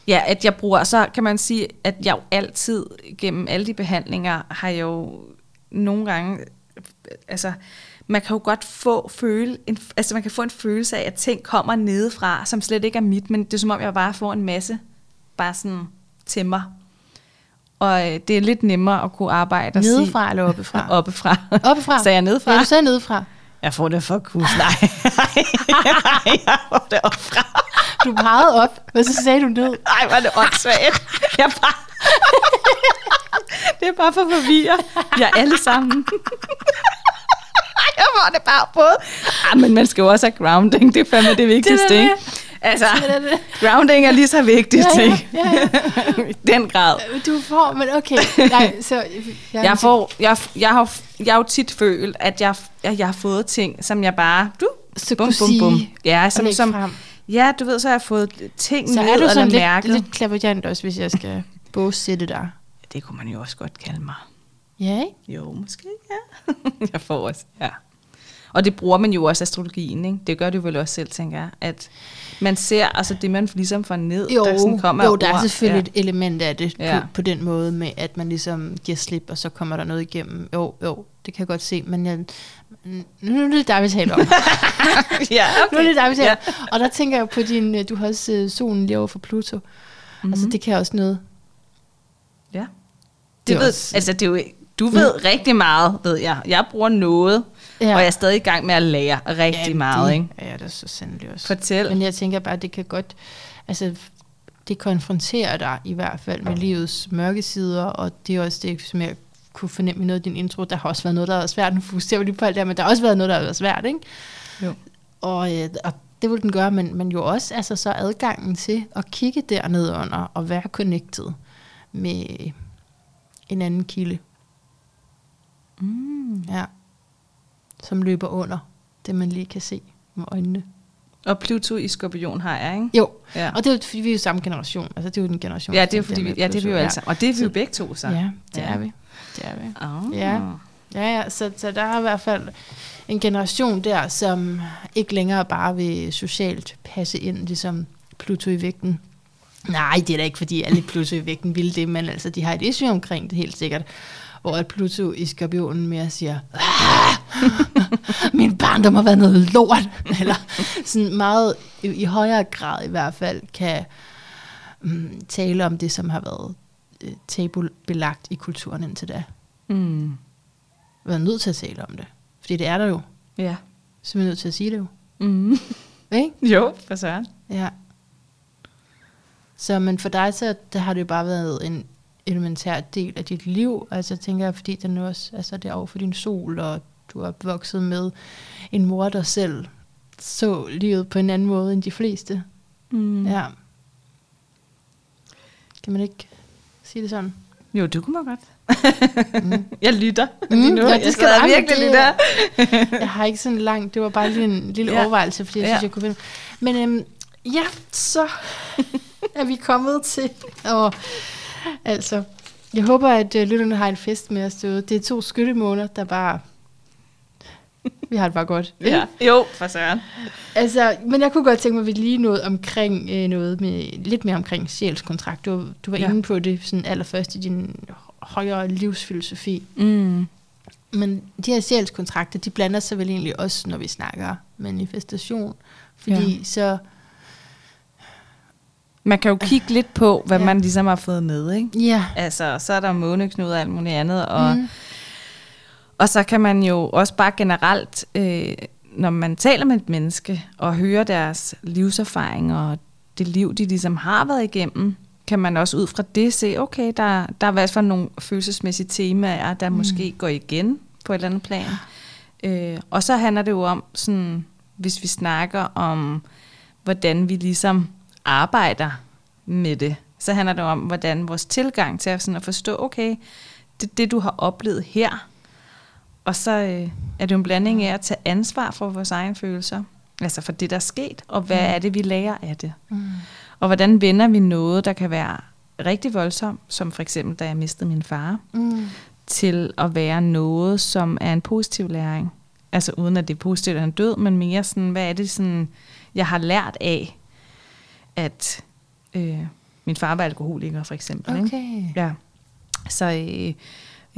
Ja, at jeg bruger, så kan man sige, at jeg jo altid gennem alle de behandlinger har jeg jo nogle gange, altså man kan jo godt få føle, en, altså man kan få en følelse af, at ting kommer nedefra, som slet ikke er mit, men det er som om, jeg bare får en masse bare sådan til mig. Og øh, det er lidt nemmere at kunne arbejde og Nedefra sige, eller oppefra? oppefra. Oppefra? Sagde jeg nedefra? Ja, du sagde nedefra. Jeg får det for kus. Nej, nej, jeg får det oppefra. Du pegede op, og så sagde du ned. Nej, var det åndssvagt. Jeg bare... det er bare for forvirre. Vi er alle sammen jeg får det bare på. Ah, men man skal jo også have grounding, det er fandme det vigtigste, det, det, ikke? Altså, det, det, det. grounding er lige så vigtigt, ja, ja, ja, ja. I den grad. Du får, men okay. Nej, så, jeg, jeg, får, jeg, jeg, har, jeg har jo tit følt, at jeg, at jeg har fået ting, som jeg bare... Du, så bum, bum, bum. Ja, som, som, frem. ja, du ved, så har jeg fået ting så ned er du sådan lidt, mærket. lidt klaverjant også, hvis jeg skal bogsætte dig. Det kunne man jo også godt kalde mig. Ja, ikke? Jo, måske, ja. jeg får også, ja. Og det bruger man jo også astrologien, ikke? Det gør du vel også selv, tænker jeg. At man ser altså det, man ligesom får ned, jo, der sådan kommer Jo, der er selvfølgelig ja. et element af det ja. på, på den måde, med at man ligesom giver slip, og så kommer der noget igennem. Jo, jo, det kan jeg godt se, men jeg, nu er det der, vi taler om. ja, okay. Nu er det der, vi taler ja. Og der tænker jeg på din, du har også uh, solen lige over for Pluto. Mm-hmm. Altså det kan også noget. Ja. Det, det ved, også, altså det er jo, du ved mm. rigtig meget, ved jeg. Jeg bruger noget, Ja. Og jeg er stadig i gang med at lære rigtig ja, meget. Det, ikke? Ja, det er så sandelig også. Fortæl. Men jeg tænker bare, at det kan godt... Altså, det konfronterer dig i hvert fald med livets mørke sider, og det er også det, som jeg kunne fornemme i noget af din intro. Der har også været noget, der har været svært. Nu fokuserer vi lige på alt det her, men der har også været noget, der har været svært, ikke? Jo. Og, øh, og det vil den gøre, men, men jo også altså, så adgangen til at kigge dernede under og være connected med en anden kilde. Mm. Ja som løber under det, man lige kan se med øjnene. Og Pluto i skorpion har jeg, ikke? Jo, ja. og det er fordi vi er jo samme generation. Altså, det er jo den generation. Ja, det er fordi, vi, ja, det er vi jo sammen. Og det er vi jo begge to, så. Ja, det ja. er vi. Det er vi. Oh. Ja, ja, ja så, så der er i hvert fald en generation der, som ikke længere bare vil socialt passe ind, ligesom Pluto i vægten. Nej, det er da ikke, fordi alle Pluto i vægten vil det, men altså, de har et issue omkring det helt sikkert hvor at Pluto i skorpionen mere siger, min barndom har været noget lort, eller sådan meget, i, i højere grad i hvert fald, kan um, tale om det, som har været uh, tabubelagt i kulturen indtil da. Mm. Været nødt til at tale om det, fordi det er der jo. Ja. Så vi er nødt til at sige det jo. Mm. Ikke? Jo, for søren. Ja. Så, men for dig, så der har det jo bare været en elementær del af dit liv. Altså tænker jeg, fordi den også, altså det er over for din sol, og du er vokset med en mor, der selv så livet på en anden måde end de fleste. Mm. Ja. Kan man ikke sige det sådan? Jo, du kunne man godt. mm. Jeg lytter mm, lige nu. Ja, det skal jeg virkelig det, der. jeg har ikke sådan langt, det var bare lige en lille ja. overvejelse, fordi jeg ja. synes, jeg kunne finde. Men øhm, ja, så er vi kommet til at altså, jeg håber, at uh, lytterne har en fest med os derude. Det er to skyttemåneder, der bare... Vi har det bare godt. ja, jo, for søren. Altså, men jeg kunne godt tænke mig, at vi lige noget omkring øh, noget med, lidt mere omkring sjælskontrakt. Du, du var ja. inde på det sådan allerførst i din højere livsfilosofi. Mm. Men de her sjælskontrakter, de blander sig vel egentlig også, når vi snakker manifestation. Fordi ja. så man kan jo kigge lidt på, hvad ja. man ligesom har fået med, ikke? Ja. Altså, så er der måneknud og alt muligt andet, og, mm. og så kan man jo også bare generelt, øh, når man taler med et menneske, og hører deres livserfaring, og det liv, de ligesom har været igennem, kan man også ud fra det se, okay, der, der er i hvert fald nogle følelsesmæssige temaer, der mm. måske går igen på et eller andet plan. Øh, og så handler det jo om, sådan, hvis vi snakker om, hvordan vi ligesom arbejder med det. Så handler det om, hvordan vores tilgang til at, sådan at forstå, okay, det det, du har oplevet her. Og så øh, er det jo en blanding af at tage ansvar for vores egne følelser, altså for det, der er sket, og hvad er det, vi lærer af det. Mm. Og hvordan vender vi noget, der kan være rigtig voldsomt, som for eksempel, da jeg mistede min far, Mm. til at være noget, som er en positiv læring. Altså uden at det er positivt, at han er død, men mere sådan, hvad er det, sådan, jeg har lært af, at øh, min far var alkoholiker, for eksempel. Ikke? Okay. Ja. Så øh,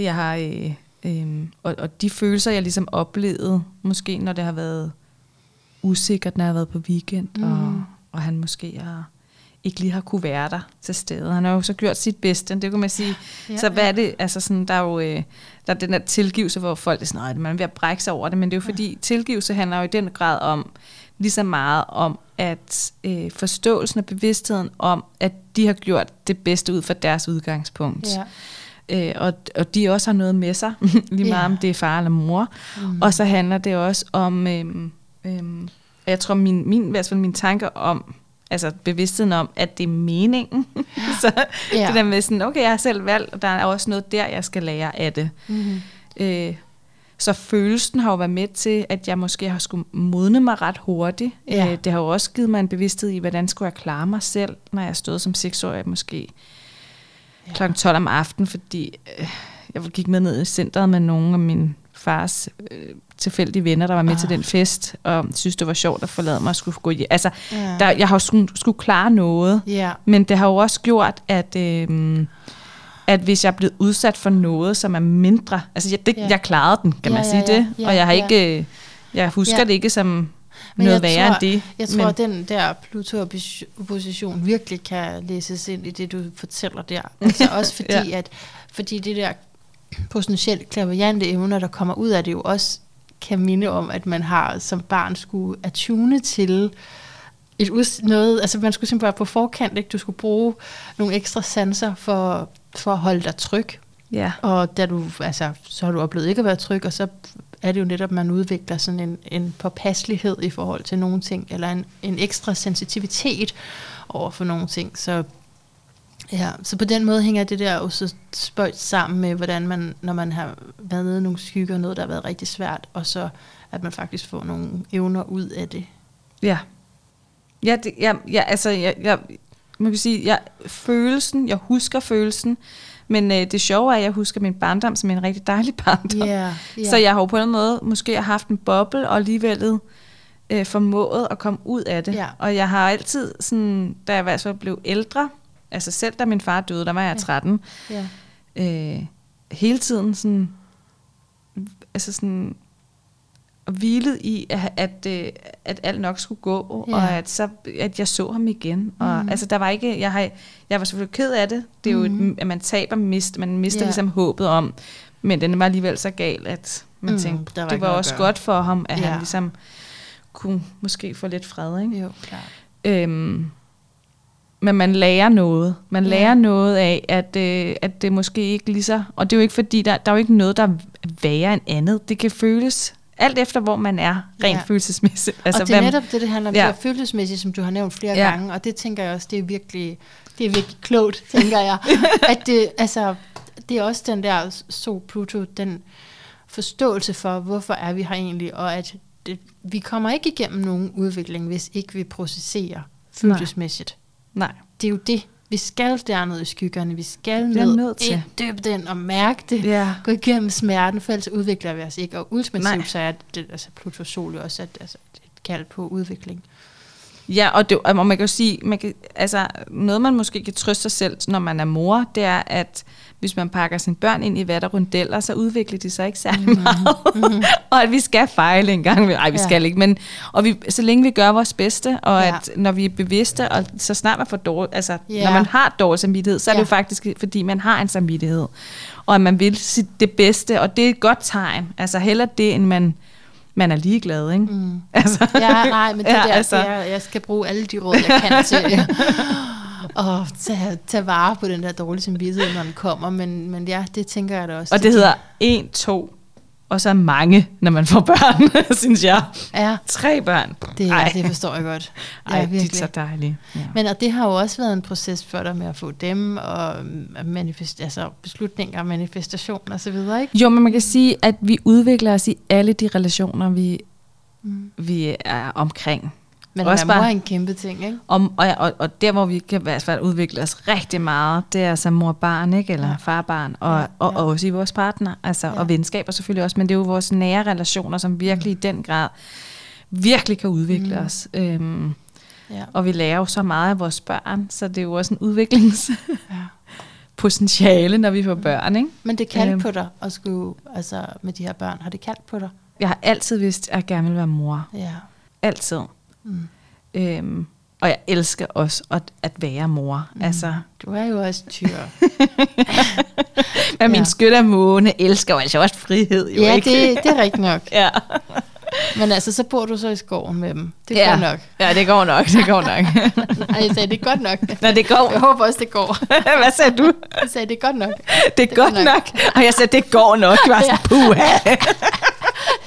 jeg har... Øh, øh, og, og de følelser, jeg ligesom oplevede, måske når det har været usikkert, når jeg har været på weekend, mm. og, og han måske har, ikke lige har kunne være der til stede. Han har jo så gjort sit bedste, det kan man sige. Ja, Ja, så hvad er det, altså sådan, der er jo øh, der er den der tilgivelse, hvor folk er sådan, "Nej, man er ved at brække sig over det, men det er jo fordi, tilgivelse handler jo i den grad om, lige så meget om, at øh, forståelsen og bevidstheden om, at de har gjort det bedste ud fra deres udgangspunkt. Ja. Øh, og, og de også har noget med sig, lige meget Ja. om det er far eller mor. Mm. Og så handler det også om, øhm, øhm, jeg tror min, min, i hvert fald mine tanker om, altså bevidstheden om, at det er meningen. så Ja. det der med sådan, okay, jeg har selv valgt, og der er også noget der, jeg skal lære af det. Mm. Øh, så følelsen har jo været med til, at jeg måske har skulle modne mig ret hurtigt. Ja. Øh, det har jo også givet mig en bevidsthed i, hvordan skulle jeg klare mig selv, når jeg stod som seksårig måske Ja. kl. 12 om aftenen, fordi øh, jeg gik med ned i centret med nogle af min fars øh, tilfældige venner, der var med ah. til den fest, og synes, det var sjovt at forlade mig og skulle gå hjem. Altså, Ja. der, jeg har jo skulle, skulle klare noget, Ja. men det har jo også gjort, at, øh, at hvis jeg er blevet udsat for noget, som er mindre, altså jeg, det, Ja. jeg klarede den, kan Ja, man sige ja. det, Ja, og jeg har ja. ikke, øh, jeg husker Ja. det ikke som Men noget værre tror- end det. Jeg tror, at den der Pluto-opposition virkelig kan læses ind i det, du fortæller der. Altså også fordi, ja. at fordi det der potentielt klaverjante evner, der kommer ud af det, jo også kan minde om, at man har som barn skulle attune til et noget, altså man skulle simpelthen være på forkant, ikke? du skulle bruge nogle ekstra sanser for, for at holde dig tryg, ja. og da du, altså, så har du oplevet ikke at være tryg, og så er det jo netop, at man udvikler sådan en, en påpasselighed i forhold til nogle ting, eller en, en ekstra sensitivitet over for nogle ting. Så, ja, så på den måde hænger det der jo så spøjt sammen med, hvordan man, når man har været nede i nogle skygger, noget, der har været rigtig svært, og så at man faktisk får nogle evner ud af det. Ja. Ja, det, ja, ja altså, jeg, jeg, man kan sige, jeg, følelsen, jeg husker følelsen, men øh, det sjove er, at jeg husker min barndom som en rigtig dejlig barndom. Ja, Så jeg har jo på en måde måske haft en boble, og alligevel øh, formået at komme ud af det. Ja. Og jeg har altid, sådan, da jeg altså blev ældre, altså selv da min far døde, der var jeg Ja. 13, ja. øh, hele tiden sådan, altså sådan, hvilet i, at, at, øh, at alt nok skulle gå, Ja. og at, så, at jeg så ham igen. Og, Mhm. altså, der var ikke, jeg, har, jeg var selvfølgelig ked af det. Det er jo, Mhm. et, at man taber, mist, man mister Ja. ligesom håbet om, men den var alligevel så gal, at man Mm, mm, tænkte, der var det var også godt for ham, at ja. han ligesom kunne måske få lidt fred. Ikke? Jo, klart. Øhm, men man lærer noget. Man Ja. lærer noget af, at, øh, at det måske ikke lige så... Og det er jo ikke fordi, der, der er jo ikke noget, der er værre end andet. Det kan føles alt efter, hvor man er rent Ja. følelsesmæssigt. Altså, og det er netop det, det handler om, ja. Det er følelsesmæssigt, som du har nævnt flere Ja. gange, og det tænker jeg også, det er virkelig, det er virkelig klogt, tænker jeg. at det, altså, det er også den der Sol-Pluto, den forståelse for, hvorfor er vi her egentlig, og at det, vi kommer ikke igennem nogen udvikling, hvis ikke vi processerer følelsesmæssigt. Nej. Det er jo det. Vi skal derned i skyggerne, vi skal ned, nødt til. dybe den og mærke det Ja. gå igennem smerten, for ellers udvikler vi os ikke. Og ultimativt Nej. så er det, altså Pluto Sol jo også et, altså et kald på udvikling. Ja, og, det, og man kan jo sige, man kan, altså, noget man måske kan trøste sig selv, når man er mor, det er, at hvis man pakker sine børn ind i vatter rundeller, så udvikler de sig ikke særlig mm. meget. Mm. og at vi skal fejle en gang. Nej, vi Ja. skal ikke, men og vi, så længe vi gør vores bedste, og Ja. at når vi er bevidste, og så snart man får dårlig, altså Ja. når man har dårlig samvittighed, så er Ja. det jo faktisk, fordi man har en samvittighed, og at man vil sit det bedste, og det er et godt tegn. Altså heller det, end man, man er ligeglad, ikke? Mm. Altså, Ja, nej, men det Ja, der, altså. er, jeg skal bruge alle de råd, jeg kan til at tage, tage vare på den der dårlige samvittighed, når den kommer. Men, men ja, det tænker jeg da også. Og det hedder 1, 2, Og så mange, når man får børn, synes jeg. Ja, Tre børn. det, Ej. det forstår jeg godt. Ej, ja, de er så dejlige. Ja. Men og det har jo også været en proces for dig med at få dem, og manifest, altså beslutninger, manifestation og så videre, ikke? Jo, men man kan sige, at vi udvikler os i alle de relationer, vi, Mm. vi er omkring. Men Også bare- mor er en kæmpe ting, ikke? Om, og, og, og der, hvor vi kan i hvert fald udvikle os rigtig meget, det er altså mor-barn, ikke? eller Ja. far-barn, og, Ja, ja, og, og også i vores partner, altså, Ja. og venskaber selvfølgelig også, men det er jo vores nære relationer, som virkelig i den grad virkelig kan udvikle Mm. mm. os. Øhm, Ja. og vi lærer jo så meget af vores børn, så det er jo også en udviklingspotentiale, ja. når vi får børn. Ikke? Men det kaldte Øhm. på dig at skulle, altså med de her børn, har det kaldt på dig? Jeg har altid vidst, at jeg gerne vil være mor. Ja. Altid. Mm. Øhm, og jeg elsker også at, at være mor. Mm. Altså, Du er jo også tyr. men min Ja. måne elsker jo altså også frihed. Jo, ja, ikke? det, det er rigtigt nok. ja. Men altså, så bor du så i skoven med dem. Det ja. går nok. Ja, det går nok, det går nok. Nej, jeg sagde, det er godt nok. Nå, det går. Jeg håber også, det går. Hvad sagde du? Jeg sagde, det er godt nok. Det er godt går nok. nok. Og jeg sagde, det går nok. Jeg var sådan, puha.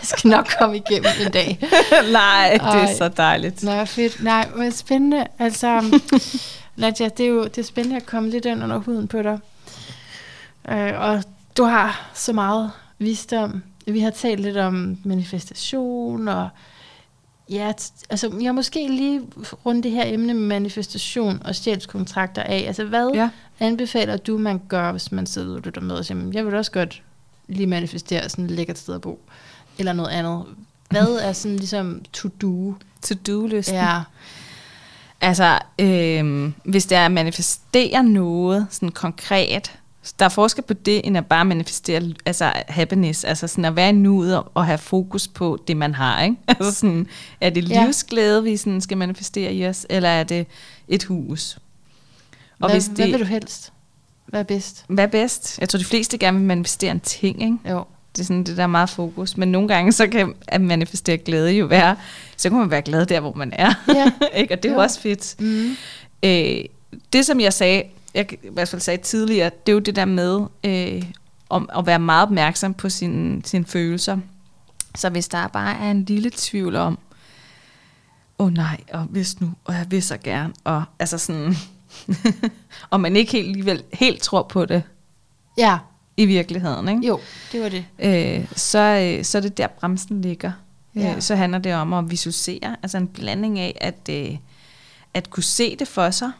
Jeg skal nok komme igennem en dag. Nej, det er Ej. så dejligt. Nå, fedt. Nej, men spændende. Altså, Nadja, det er jo det er spændende at komme lidt ind under huden på dig. Øh, og du har så meget visdom. Vi har talt lidt om manifestation, og ja, altså, jeg måske lige rundt det her emne med manifestation og sjælskontrakter af. Altså, hvad Ja. anbefaler du, man gør, hvis man sidder og lytter med og siger, "Men jeg vil også godt lige manifestere sådan et lækkert sted at bo, eller noget andet. Hvad er sådan ligesom to-do? To-do-listen. Ja, Altså, øhm, hvis det er at manifestere noget sådan konkret, der er forskel på det, end at bare manifestere altså happiness, altså sådan at være i nuet og- have fokus på det, man har, ikke? Altså sådan, er det livsglæde, vi sådan skal manifestere i os, eller er det et hus? Og hvad, hvis det, hvad vil du helst? Hvad er bedst? Hvad er bedst? Jeg tror, de fleste gerne vil manifestere en ting, ikke? Jo. Det er sådan det, der er meget fokus. Men nogle gange, så kan at manifestere glæde jo være, så kan man være glad der, hvor man er. Ja. ikke? Og det er Jo. også fedt. Mm. Øh, det, som jeg sagde, jeg i hvert fald sagde tidligere, det er jo det der med øh, om at være meget opmærksom på sine, sine følelser. Så hvis der bare er en lille tvivl om, åh oh nej, og hvis nu, og jeg vil så gerne, og altså sådan, og man ikke helt, alligevel helt tror på det Ja, i virkeligheden, ikke? jo, det var det. øh, så, øh, så er det der bremsen ligger. Ja. Ja. Øh, så handler det om at visualisere, altså en blanding af at, øh, at kunne se det for sig,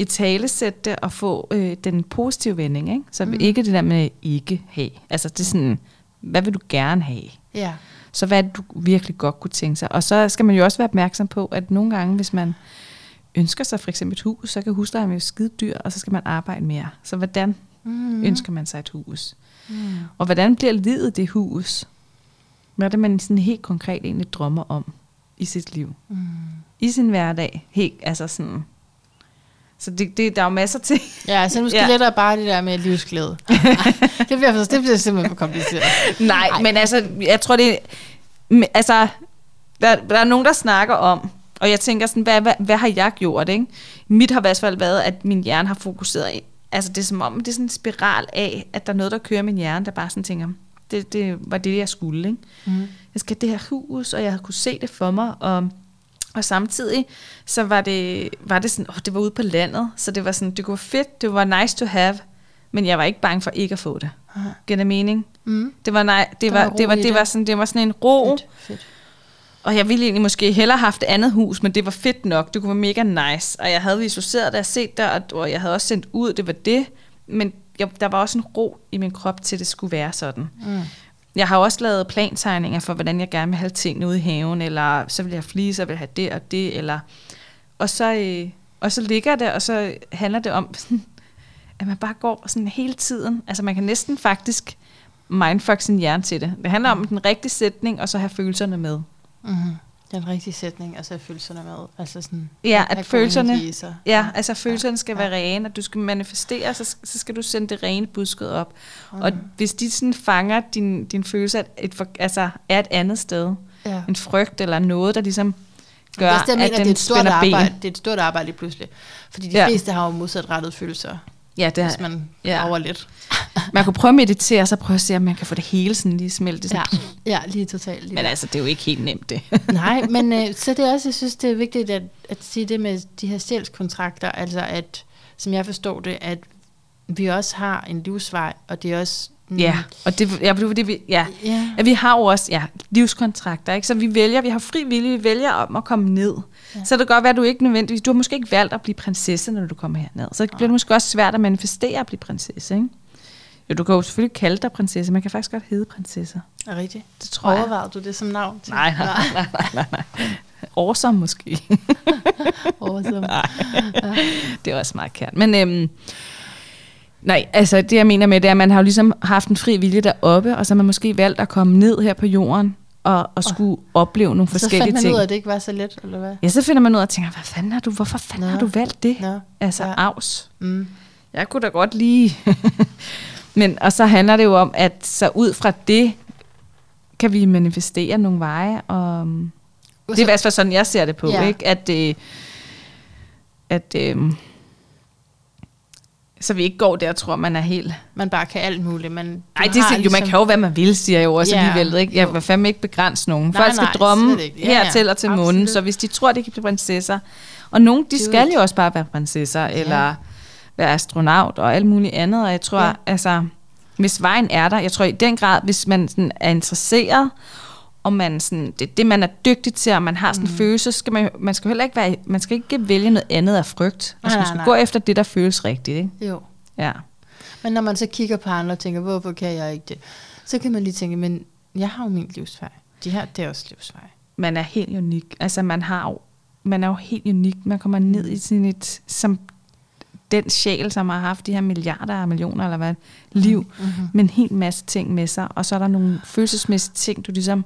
i talesætte det og få øh, den positive vending. Ikke? Så Mm. ikke det der med ikke have. Altså det er sådan, hvad vil du gerne have? Ja. Så hvad er det, du virkelig godt kunne tænke sig? Og så skal man jo også være opmærksom på, at nogle gange, hvis man ønsker sig for eksempel et hus, så kan huslejen jo skide dyr, og så skal man arbejde mere. Så hvordan Mm. ønsker man sig et hus? Mm. Og hvordan bliver livet det hus? Hvad er det, man sådan helt konkret egentlig drømmer om i sit liv? Mm. I sin hverdag? Helt, altså sådan... Så det, det, der er jo masser til. Ja, så måske Ja. lettere bare det der med livsglæde. det, bliver, for- det bliver simpelthen for kompliceret. Nej, Ej. men altså, jeg tror det... Altså, der, der er nogen, der snakker om, og jeg tænker sådan, hvad, hvad, hvad har jeg gjort, ikke? Mit har i hvert fald været, at min hjerne har fokuseret i, altså det er som om, det er sådan en spiral af, at der er noget, der kører min hjerne, der bare sådan tænker, det, det var det, jeg skulle, ikke? Mm. jeg skal det her hus, og jeg havde kunne se det for mig, og, og samtidig, så var det, var det sådan, åh, det var ude på landet, så det var sådan, det være fedt, det var nice to have, men jeg var ikke bange for ikke at få det. Giver det mening? Mm. Det var, nej, det Der var, var det var, det det. var sådan, det var sådan en ro, Fedt, fedt. og jeg ville egentlig måske hellere have haft et andet hus, men det var fedt nok, det kunne være mega nice, og jeg havde visualiseret det og set det, og, og jeg havde også sendt ud, det var det, men jeg, der var også en ro i min krop til, at det skulle være sådan. Mm. Jeg har også lavet plantegninger for, hvordan jeg gerne vil have tingene ude i haven, eller så vil jeg flise, fliser, vil jeg have det og det, eller... Og så, øh, og så ligger det, og så handler det om, sådan, at man bare går sådan hele tiden. Altså man kan næsten faktisk mindfuck sin hjerne til det. Det handler om den rigtige sætning, og så have følelserne med. Mm-hmm. Mm. Den rigtige sætning, altså følelserne med. Altså sådan, Ja, at god følelserne, sig. ja, altså følelserne skal ja. være rene, at du skal manifestere, så, så skal du sende det rene budskab op. Og hvis de sådan fanger din, din følelse, at et, altså, er et andet sted, Ja. en frygt eller noget, der ligesom det er gør, det, at mener, den det er et stort spænder ben. arbejde. Det er et stort arbejde lige pludselig. Fordi de Ja. fleste har jo modsatrettede følelser, Ja, det hvis er, man ja. graver lidt. Man kunne prøve at meditere, og så prøve at se, om man kan få det hele sådan lige smeltet. Ja, ja lige totalt. Lige Men altså, det er jo ikke helt nemt, det. Nej, men øh, så det er også, jeg synes, det er vigtigt at, at sige det med de her sjælskontrakter, altså at, som jeg forstår det, at vi også har en livsvej, og det er også... Mm, Ja, og det, ja, det, det, vi, ja. Ja. ja, vi har jo også ja, livskontrakter, ikke? så vi vælger, vi har fri vilje, vi vælger om at komme ned. Ja. Så det kan godt være, at du ikke nødvendigvis, du har måske ikke valgt at blive prinsesse, når du kommer herned. Så bliver det måske også svært at manifestere at blive prinsesse, ikke? Jo, du kan jo selvfølgelig kalde dig prinsesse, man kan faktisk godt hedde prinsesse. Er rigtigt? Det tror jeg. Overvejede du det som navn? Til? Nej, nej, nej, nej, nej, nej. Awesome måske. Awesome. Nej, det er også meget kært. Men øhm, nej, altså det jeg mener med det er, at man har jo ligesom haft en fri vilje deroppe, og så har man måske valgt at komme ned her på jorden, og, og skulle opleve nogle Så forskellige fandt man ting. ud af, at det ikke var så let, eller hvad? Ja, så finder man ud af og tænker, hvad fanden har du, hvorfor fanden Nå. har du valgt det? Nå, Altså, ja. afs. Mm. Jeg kunne da godt lige. Men, og så handler det jo om, at så ud fra det, kan vi manifestere nogle veje, og det er i hvert fald sådan, jeg ser det på, Ja. ja. ikke? At, øh, at øh, så vi ikke går der og tror, man er helt... Man bare kan alt muligt. Man, Nej, det, er, jo, man kan jo, hvad man vil, siger jeg jo også Ja, ja, alligevel. Ikke? Jeg vil fandme ikke begrænse nogen. Nej, Folk skal nej, drømme ikke. Ja, ja, hertil og til månen, absolut. så hvis de tror, de kan blive prinsesser, og nogle, de skal jo også bare være prinsesser, eller være astronaut og alt muligt andet, og jeg tror, Ja. altså, hvis vejen er der, jeg tror i den grad, hvis man sådan er interesseret, og man sådan, det det, man er dygtig til, og man har sådan en mm. følelse, så skal man, man skal heller ikke være, man skal ikke vælge noget andet af frygt. Nej, man nej, skal nej. gå efter det, der føles rigtigt. Ikke? Jo. Ja. Men når man så kigger på andre og tænker, hvorfor kan jeg ikke det? Så kan man lige tænke, men jeg har jo min livsvej. De her, det er også livsvej. man er helt unik. Altså man har jo, man er jo helt unik. Man kommer ned i sådan et, som den sjæl, som har haft de her milliarder af millioner, eller hvad, liv, mm-hmm. med en hel masse ting med sig. Og så er der nogle følelsesmæssige ting, du ligesom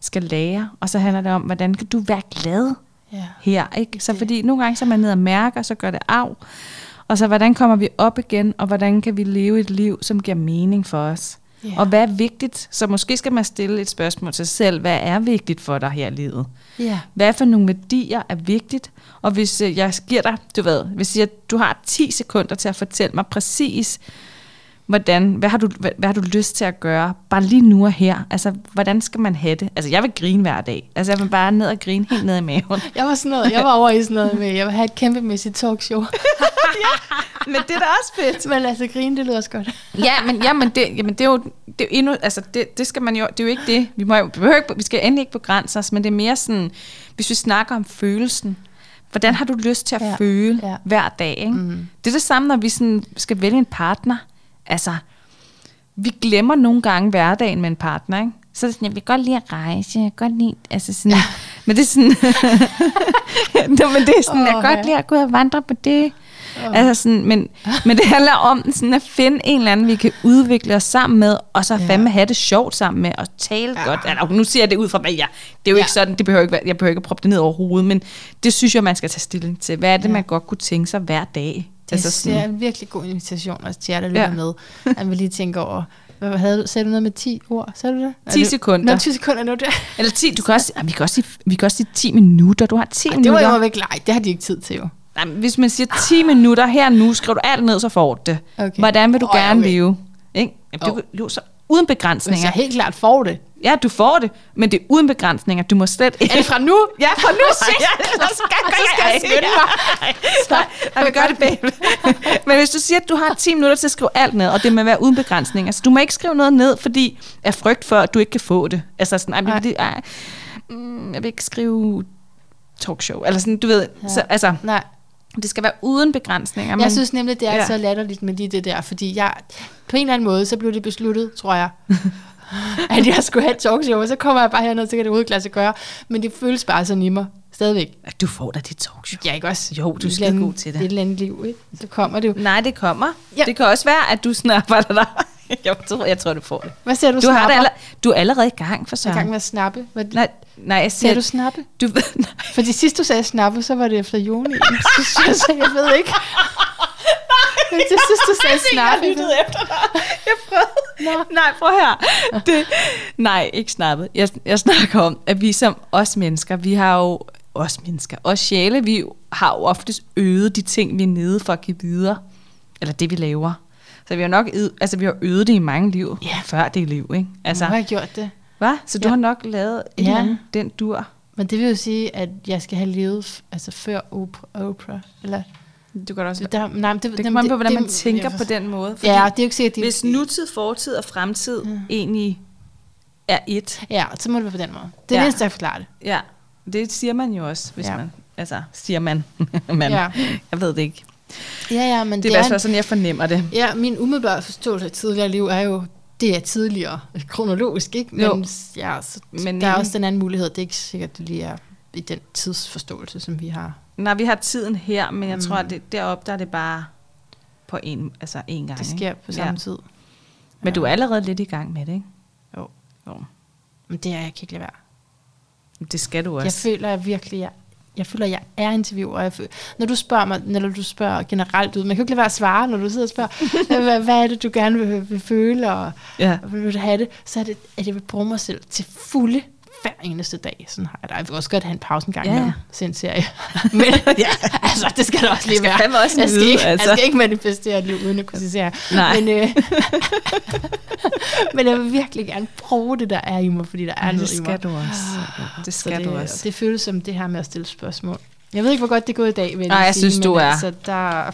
skal lære. Og så handler det om, hvordan kan du være glad Ja. her, ikke? Så fordi nogle gange så er man nede og mærker, så gør det af. Og så hvordan kommer vi op igen, og hvordan kan vi leve et liv, som giver mening for os? Ja. Og hvad er vigtigt? Så måske skal man stille et spørgsmål til sig selv. Hvad er vigtigt for dig her i livet? Ja. Hvad for nogle værdier er vigtigt? Og hvis øh, jeg giver dig, du ved, hvis jeg, du har 10 sekunder til at fortælle mig præcis, hvordan, hvad har, du, hvad, hvad har du lyst til at gøre, bare lige nu og her? Altså, hvordan skal man have det? Altså, jeg vil grine hver dag. Altså, jeg vil bare ned og grine helt ned i maven. Jeg var, sådan noget, jeg var over i sådan noget med, jeg vil have et kæmpemæssigt talkshow. Men det er da også fedt. Men altså, grine, det lyder også godt. Ja, men, ja, men, det, jamen, det er jo, det er jo endnu, altså, det, det skal man jo, det er jo ikke det. Vi, må, jo- vi, behøver ikke, vi skal endelig ikke begrænse os, men det er mere sådan, hvis vi snakker om følelsen, hvordan har du lyst til at Ja, ja. føle ja. ja. hver dag? Ikke? Mm. Det er det samme, når vi sådan skal vælge en partner. Altså, vi glemmer nogle gange hverdagen med en partner, ikke? Så er det sådan, jeg vil godt lide at rejse, jeg kan godt lide, altså sådan, ja. men det er sådan, Nå, men det er sådan, jeg kan godt lide at gå ud og vandre på det. Altså sådan, men, men det handler om sådan at finde en eller anden, vi kan udvikle os sammen med, og så Ja. fandme have det sjovt sammen med, og tale Ja. godt. Altså, nu siger jeg det ud fra, hvad jeg... Det er jo Ja. ikke sådan, det behøver ikke, jeg behøver ikke at proppe det ned over hovedet, men det synes jeg, man skal tage stilling til. Hvad er det, ja. man godt kunne tænke sig hver dag? Det altså, det er en virkelig god invitation også til jer, der lytter ja. Med. At vi lige tænker over, hvad havde du, sagde du noget med 10 ord? Sagde du det? 10 Er det- sekunder. Nå, 10 sekunder nu. Det, Eller 10, du kan også, ah, vi, kan også sige, vi kan også sige 10 minutter. Du har 10 Ej, det var minutter. jo ikke leg. Det har de ikke tid til jo. Nej, men hvis man siger 10 minutter her nu, skriver du alt ned, så får du det. Okay. Hvordan vil du ja, gerne okay. leve? Ikke? Jamen, du, jo, så uden Hvis begrænsninger. jeg helt klart får det. Ja, du får det, men det er uden begrænsninger. Du må slet ikke... Er det fra nu? Ja, fra nu Ej, ja, så skal, så skal jeg skynde mig. Nej, vi gør det bagved. Men hvis du siger, at du har 10 minutter til at skrive alt ned, og det må være uden begrænsninger, så du må ikke skrive noget ned, fordi af frygt for, at du ikke kan få det. Altså sådan, ej, det, ej, mm, jeg vil ikke skrive talkshow, eller sådan, du ved, Ja. så, altså, Nej, det skal være uden begrænsninger. jeg men- synes nemlig, det er. Ja. så latterligt med lige det der, fordi jeg, på en eller anden måde, så blev det besluttet, tror jeg, at jeg skulle have et talkshow, og så kommer jeg bare herned, så kan det sig gøre. Men det føles bare sådan i mig, stadigvæk. Du får da dit talkshow. Ja, ikke også? Jo, du er andet- god til det. Et eller andet liv, ikke? Så kommer det jo. Nej, det kommer. Ja. Det kan også være, at du sådan arbejder der. jeg, tror, jeg tror, du får det. Hvad siger du, Du, har det snapper? aller, du er allerede i gang for Jeg er i gang med at snappe. Hvad, Nej, nej, jeg siger siger, du snappe? du nej. Fordi sidst du sagde snappe, så var det efter juni. Så synes jeg, så jeg ved ikke. Men det sidst du sagde snappe. efter dig. Jeg prøvede. Nå. Nej, prøv her. Det, nej, ikke snappet. Jeg, jeg snakker om, at vi som os mennesker, vi har jo os mennesker, os sjæle, vi har jo oftest øget de ting, vi er nede for at give videre. Eller det, vi laver. Så vi har nok øvet, altså, vi har øvet det i mange liv, Ja. før det liv, ikke? Altså, nu har jeg gjort det. hvad? Så du Ja. har nok lavet et Ja. den dur. Men det vil jo sige, at jeg skal have levet altså før Oprah. Eller, Du kan også, der, nej, men det, det kommer an på, hvordan man tænker på den måde. Ja, det er jo ikke sikkert, det Hvis nutid, fortid og fremtid Ja. egentlig er et, Ja, så må det være på den måde. Det er Ja. eneste, jeg forklarer det. ja, det siger man jo også, hvis Ja. man, altså, siger man, man Ja. jeg ved det ikke. Ja, ja, men Det det, er i hvert fald sådan, jeg fornemmer det. Ja, min umiddelbare forståelse af tidligere liv er jo, det er tidligere kronologisk, ikke? Jo. Men, ja, så Men der er ikke- også den anden mulighed. Det er ikke sikkert, det lige er i den tidsforståelse, som vi har. Nej, vi har tiden her, men jeg Mm. tror, at det, deroppe, der er det bare på en, altså en gang. Det ikke? sker på samme ja. tid. Men du er allerede lidt i gang med det, ikke? Jo. jo. Men det er jeg kan ikke lade være. Det skal du Jeg også. føler jeg virkelig, jeg, jeg føler, jeg er interviewer. Jeg føler, når du spørger mig, når du spørger generelt ud, man kan jo ikke lade være at svare, når du sidder og spørger, hvad, hvad er det, du gerne vil, vil føle, og Ja. og vil du have det, så er det, at jeg vil bruge mig selv til fulde hver eneste dag. Sådan har jeg det. Jeg vil også godt have en pause en gang Ja, se en serie. Men ja. altså, det skal der også lige skal være. fandme også jeg, skal nyde, ikke, altså. jeg skal ikke manifestere et liv uden at kunne se serier. Nej. Men, øh, men jeg vil virkelig gerne bruge det, der er i mig, fordi der er Ja, noget det i mig. skal du også. Det skal det, du også. Det føles som det her med at stille spørgsmål. Jeg ved ikke, hvor godt det er gået i dag, jeg Nej, lige jeg sige, synes, du men er- Altså, der,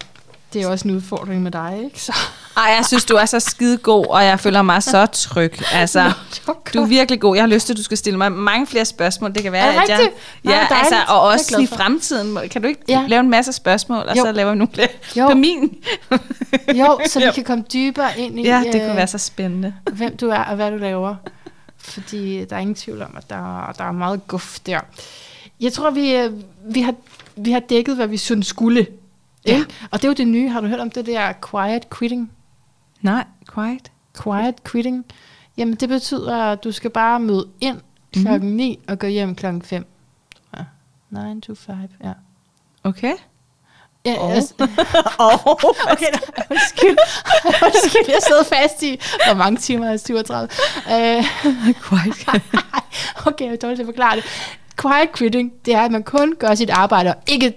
det er også en udfordring med dig, ikke? Så, Ej, jeg synes, du er så skide god, og jeg føler mig så tryg. Altså, du er virkelig god. Jeg har lyst til, at du skal stille mig mange flere spørgsmål. Det kan være, Er det at jeg... Ja, altså, og også i fremtiden. Kan du ikke Ja. lave en masse spørgsmål, og Jo. så laver vi nogle flere Jo. på min? jo, så vi Jo. kan komme dybere ind i, Ja, det øh, kunne være så spændende. hvem du er og hvad du laver. Fordi der er ingen tvivl om, at der, der er meget guf der. Jeg tror, vi, øh, vi, har, vi har dækket, hvad vi synes skulle. Ja. Og det er jo det nye. Har du hørt om det der quiet quitting? Nej, quiet. Quiet quitting? Jamen, det betyder, at du skal bare møde ind klokken 9 og gå hjem klokken 5. Ja. 9 to 5, ja. Okay. Ja, Og? altså, Oh. okay, nej, undskyld. undskyld, jeg sidder fast i, hvor mange timer er 37. Øh, quiet. okay, jeg er dårlig til at forklare det. Quiet quitting, det er, at man kun gør sit arbejde, og ikke,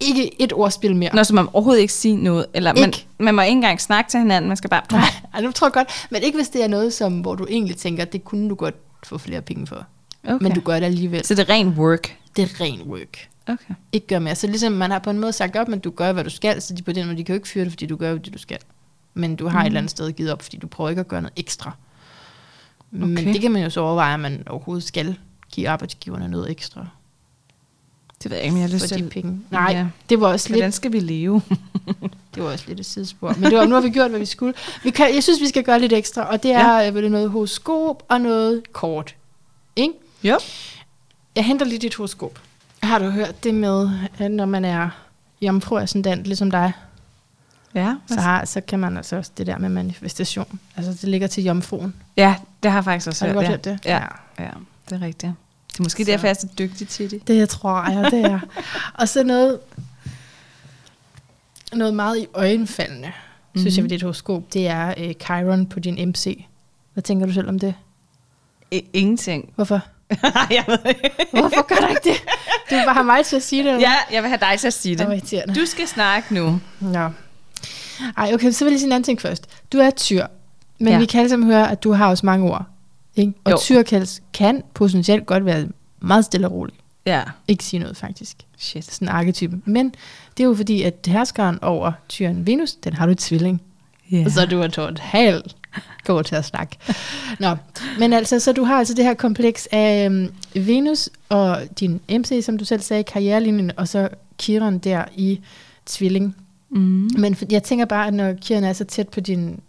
ikke et ordspil mere. Nå, så man må overhovedet ikke sige noget. Eller man, Ikke. man må ikke engang snakke til hinanden. Man skal bare... Nej, ej, nu tror jeg godt, men ikke hvis det er noget, som, hvor du egentlig tænker, det kunne du godt få flere penge for. Okay. Men du gør det alligevel. Så det er ren work. Det er ren work. Okay. Ikke gør mere. Så ligesom man har på en måde sagt op, men du gør, hvad du skal, så de på den måde, de kan jo ikke fyre det, fordi du gør det, du skal. Men du har mm. et eller andet sted givet op, fordi du prøver ikke at gøre noget ekstra. Okay. Men det kan man jo så overveje, at man overhovedet skal give arbejdsgiverne noget ekstra Det ved jeg ikke, men jeg har lyst til... penge. Nej, Ja. det var også lidt Hvordan skal vi leve? Det var også lidt et sidespor. Men det var, nu har vi gjort, hvad vi skulle. Vi kan, jeg synes, vi skal gøre lidt ekstra, og det er ja. det noget horoskop og noget kort. Ikke? Jo. Jeg henter lige dit horoskop. Har du hørt det med, at når man er jomfru ascendant, ligesom dig, Ja, så, har, så kan man altså også det der med manifestation. Altså, det ligger til jomfruen. ja, det har jeg faktisk også Har du hørt. godt ja. hørt det? Ja. ja, det er rigtigt. Det er måske Så. derfor, jeg er så dygtig til det. Det jeg tror jeg, det er. og så noget, noget meget i øjenfaldende, mm-hmm. synes jeg ved dit horoskop, det er øh, Chiron på din MC. Hvad tænker du selv om det? I- ingenting. Hvorfor? jeg ved ikke. Hvorfor gør du ikke det? Du vil bare have mig til at sige det. eller Ja, jeg vil have dig til at sige det. irriterende. Du skal snakke nu. Ja. Ej, okay, så vil jeg sige en anden ting først. Du er tyr, men ja. vi kan alle sammen høre, at du har også mange ord. Ikke? Og Jo. tyr kan, potentielt godt være meget stille og rolig. Ja. Ikke sige noget, faktisk. Shit. Sådan en arketype. Men det er jo fordi, at herskeren over tyren Venus, den har du i tvilling. Yeah. Og så er du er totalt god til at snakke. Nå, men altså, så du har altså det her kompleks af øhm, Venus og din MC, som du selv sagde, karrierelinjen, og så Kiron der i tvilling. Mm. Men jeg tænker bare, at når Kiron er så tæt på din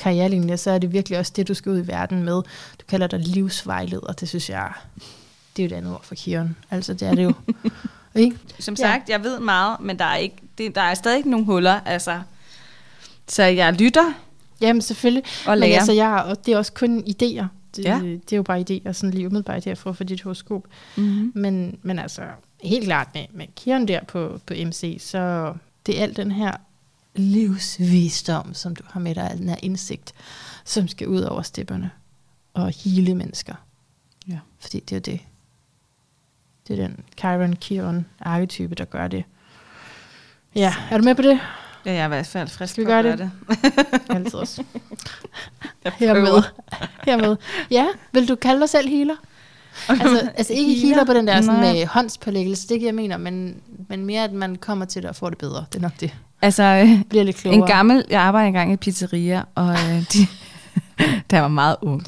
karrierelinje, så er det virkelig også det, du skal ud i verden med. Du kalder dig livsvejleder, det synes jeg, det er jo et andet ord for Kiron. Altså, det er det jo. ikke? Som Ja. sagt, jeg ved meget, men der er, ikke, det, der er stadig ikke nogen huller. Altså. Så jeg lytter Jamen, selvfølgelig. og Men lærer. altså, jeg, og det er også kun idéer. Det, Ja. det er jo bare idéer, sådan lige umiddelbart her for at få dit horoskop. mm-hmm. Men, men altså, helt klart med, med Kiron der på, på MC, så det er al den her livsvisdom, som du har med dig, al den her indsigt, som skal ud over stepperne og hele mennesker. Ja. Fordi det er jo det. Det er den Chiron Kiron arketype, der gør det. Ja, er du med på det? Ja, jeg er i hvert fald frisk Skal vi gøre det? Altid også. Hermed. Hermed. Ja, vil du kalde dig selv healer? Altså, altså ikke Healer? healer på den der sådan Nej. med håndspålæggelse, det er jeg mener, men, men mere, at man kommer til det og får det bedre. Det er nok det. Altså, øh, Bliver lidt klogere. en gammel, jeg arbejder engang i pizzeria, og øh, de, jeg var meget ung.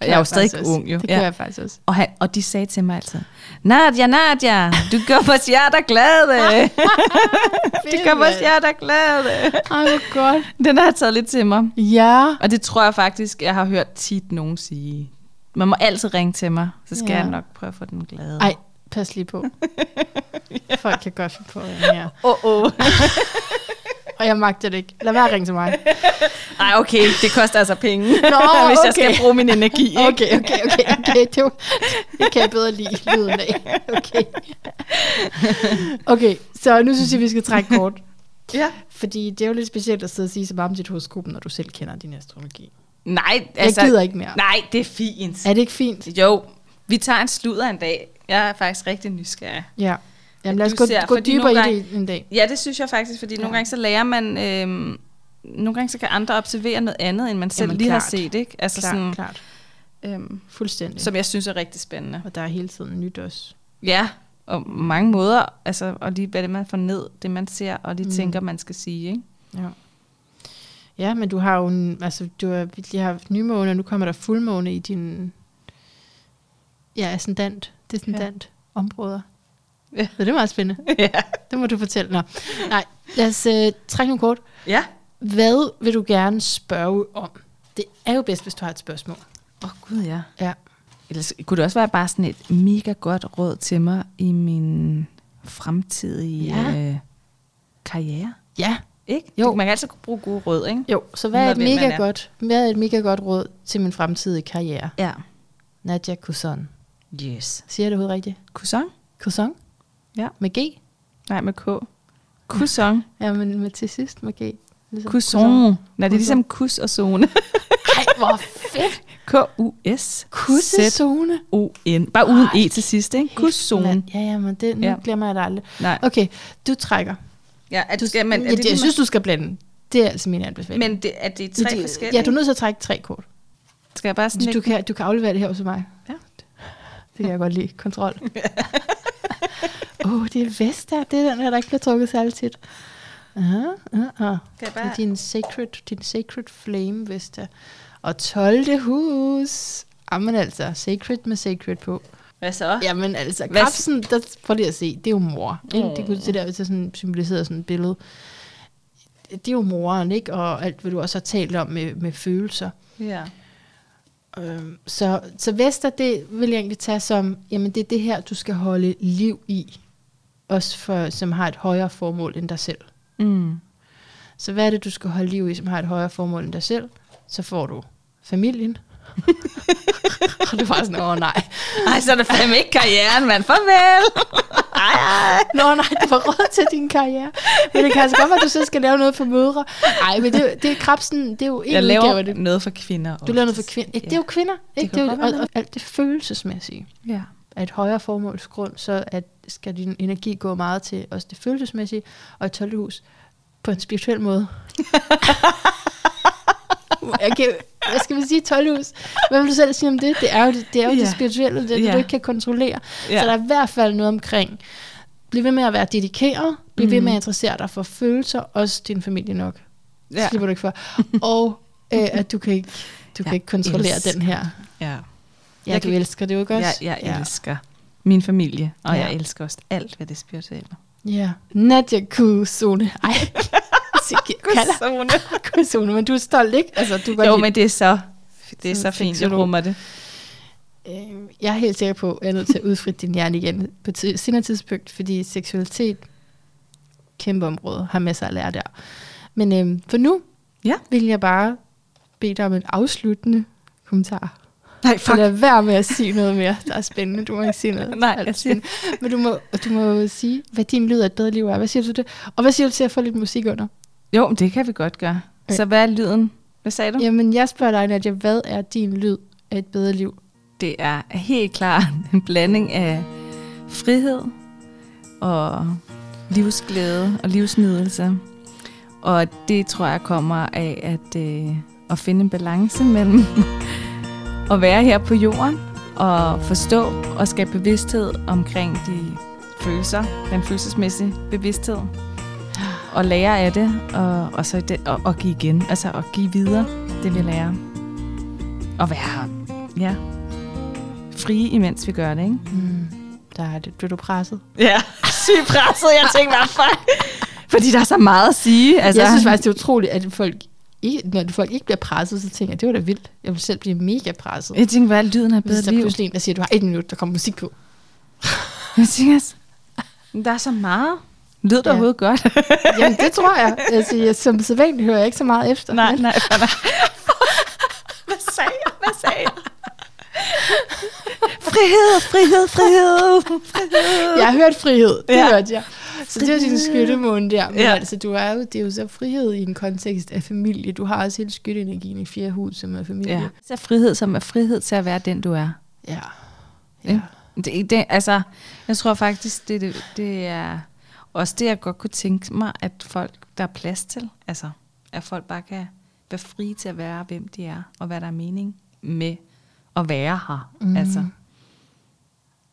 Og jeg er jo stadig også. ung, jo. Det Ja. jeg faktisk også. Og, han, og de sagde til mig altid, Nadia, Nadia, du gør vores hjerter glade. du gør vores hjerter glade. Ej, hvor godt. Den har jeg taget lidt til mig. Ja. Og det tror jeg faktisk, jeg har hørt tit nogen sige. Man må altid ringe til mig, så skal Ja. ja. jeg nok prøve at få den glade. Ej, pas lige på. Folk kan godt finde på det her. oh, oh. Og jeg magter det ikke. Lad være at ringe til mig. Ej, okay, det koster altså penge, Nå, hvis jeg okay. skal bruge min energi. Ikke? Okay, okay, okay, okay. Det, var, det kan jeg bedre lide lyden af. Okay. Okay, så nu synes jeg, vi skal trække kort. Ja. Fordi det er jo lidt specielt at sidde og sige så meget om dit horoskop, når du selv kender din astrologi. Nej, Altså, jeg gider ikke mere. Nej, det er fint. Er det ikke fint? Jo, vi tager en sludder en dag. Jeg er faktisk rigtig nysgerrig. Ja. Jamen lad os gå, ser, gå dybere nogle i det en dag. Ja, det synes jeg faktisk, fordi ja. nogle gange så lærer man... Øhm, nogle gange så kan andre observere noget andet, end man selv Jamen, lige klart. har set. Ikke? Altså Klart, sådan, klart. Øhm, Fuldstændig. som jeg synes er rigtig spændende. Og der er hele tiden nyt også. Ja, og mange måder, altså, og lige hvad det man får ned, det man ser, og lige Mm. mm. tænker, man skal sige. Ikke? Ja. Ja, men du har jo en, altså du har lige haft nymåne, og nu kommer der fuldmåne i din, ja, ascendant, descendant ja. områder. Ja. Så det er meget spændende. ja. Det må du fortælle. Nå. Nej, lad os øh, trække nogle kort. ja. Hvad vil du gerne spørge om? Det er jo bedst, hvis du har et spørgsmål. Åh oh, gud, ja. Ja. Ellers kunne det også være bare sådan et mega godt råd til mig i min fremtidige Ja. ja. øh, karriere. Ja. Ikke? Jo. Man kan altid bruge gode råd, ikke? Jo, så hvad er, et mega er. godt, hvad er et mega godt råd til min fremtidige karriere? Ja. Nadia Cousin. Yes. Siger jeg det overhovedet rigtigt? Cousin? Cousin? Ja. Med G? Nej, med K. Cousin. Ja, men med til sidst med G. Ligesom Cousin. Nej, det er ligesom kus og zone. Ej, hvor fedt. K-U-S. Kussezone. O-N. Bare uden Ej, E til sidst, ikke? Kuszone. Ja, ja, men det, nu ja. glemmer jeg det aldrig. Nej. Okay, du trækker. Ja, at Du, skal, men, ja, er det, det, jeg synes, du skal blande. Det er altså min anbefaling. men det, er det tre Det- forskellige? Ja, du er nødt til at trække tre kort. Skal jeg bare sådan Du, du, kan, du kan aflevere det her hos mig. Ja. Det kan jeg godt lide. Kontrol. Åh, oh, det er Vesta. Det er den her, der ikke bliver trukket særlig tit. Aha, aha. Kan jeg Det bare... er din sacred, din sacred flame, Vesta. Og 12. hus. Jamen altså, sacred med sacred på. Hvad så? Jamen altså, Hvad- kapsen, der, prøv lige at se, det er jo mor. Ikke? Det Åh. kunne det der, hvis jeg sådan symboliserer sådan et billede. Det er jo moren, ikke? Og alt, hvad du også har talt om med, med følelser. Ja. Øhm, så, så Vester, det vil jeg egentlig tage som, jamen det er det her, du skal holde liv i. Også for, som har et højere formål end dig selv. Mm. Så hvad er det, du skal holde liv i, som har et højere formål end dig selv? Så får du familien. og du var sådan, åh nej. Ej, så er det fandme ikke karrieren, mand. Farvel. ej, ej. Nå nej, du var råd til din karriere. Men det kan altså godt være, at du så skal lave noget for mødre. Nej, men det, det er krabsen, det er jo en Jeg udgave laver af det. noget for kvinder. Du laver noget for kvinder. Ja. Det er jo kvinder. Ikke? kan Det, er jo, og, og, alt det følelsesmæssige. Ja. af et højere formålsgrund, så at skal din energi gå meget til også det følelsesmæssige, og et 12. hus på en spirituel måde. okay, hvad skal vi sige, 12 hus? Hvad vil du selv sige om det? Det er jo det, det, er jo Ja. det spirituelle, det, det Ja. du ikke kan kontrollere. Ja. Så der er i hvert fald noget omkring, bliv ved med at være dedikeret, bliv ved med at Mhm. interessere dig for følelser, også din familie nok. Ja. Ja. Slipper du ikke for. Og øh, at du kan ikke, du kan ikke kontrollere elsker. den her. Ja. Ja, Jeg du kan- elsker det jo ikke også? Jeg, jeg ja. elsker min familie, og Ja. jeg elsker også alt, hvad det spirituelle. Ja. Nadia Kusone. Ej. Kusone. Kusone, men du er stolt, ikke? Altså, du Jo, men det er så, det er så fint, jeg rummer det. lide- øh, jeg er helt sikker på, at jeg er nødt til at udfritte din hjerne igen på et senere tidspunkt, fordi seksualitet, kæmpe område, har sig at lære der. Men øh, for nu Ja. vil jeg bare bede dig om en afsluttende kommentar. Nej, Så lad være med at sige noget mere, der er spændende. Du må ikke sige noget. Nej, jeg siger-. Men du må, du må sige, hvad din lyd af et bedre liv er. Hvad siger du til det? Og hvad siger du til at få lidt musik under? Jo, det kan vi godt gøre. Ja. Så hvad er lyden? Hvad sagde du? Jamen, jeg spørger dig, Nadia, hvad er din lyd af et bedre liv? Det er helt klart en blanding af frihed og livsglæde og livsnydelse. Og det tror jeg kommer af at, øh, at finde en balance mellem at være her på jorden og forstå og skabe bevidsthed omkring de følelser, den følelsesmæssige bevidsthed, og lære af det, og, og så det, og, og give igen, altså at give videre det, vi lærer. Og være, ja, frie, imens vi gør det, ikke? Mm. Der er det. Bliver du presset? Ja, sygt presset. Jeg tænkte, hvad fuck? Fordi der er så meget at sige. Altså, jeg synes faktisk, det er utroligt, at folk ikke, når folk ikke bliver presset, så tænker jeg, det var da vildt. Jeg vil selv blive mega presset. Jeg tænker, hvad er lyden af bedre liv? Der er pludselig en, der siger, du har et minut, der kommer musik på. jeg tænker, der er så meget. Lyder det ja. overhovedet godt? Jamen, det tror jeg. Altså, jeg som sædvanligt hører jeg ikke så meget efter. Nej, nej, nej. Hvad sagde jeg? Hvad sagde jeg? frihed, frihed, frihed, frihed. Jeg har hørt frihed, det ja. hørte jeg. Så det er din skyttemåne der. Men ja. altså, du er jo, det er jo så frihed i en kontekst af familie. Du har også hele skytteenergien i fire hus, som er familie. Ja. Så frihed, som er frihed til at være den, du er. Ja. ja. Det, det, altså, jeg tror faktisk, det, det, det er også det, jeg godt kunne tænke mig, at folk, der er plads til, altså, at folk bare kan være frie til at være, hvem de er, og hvad der er mening med at være her. Mm. Altså.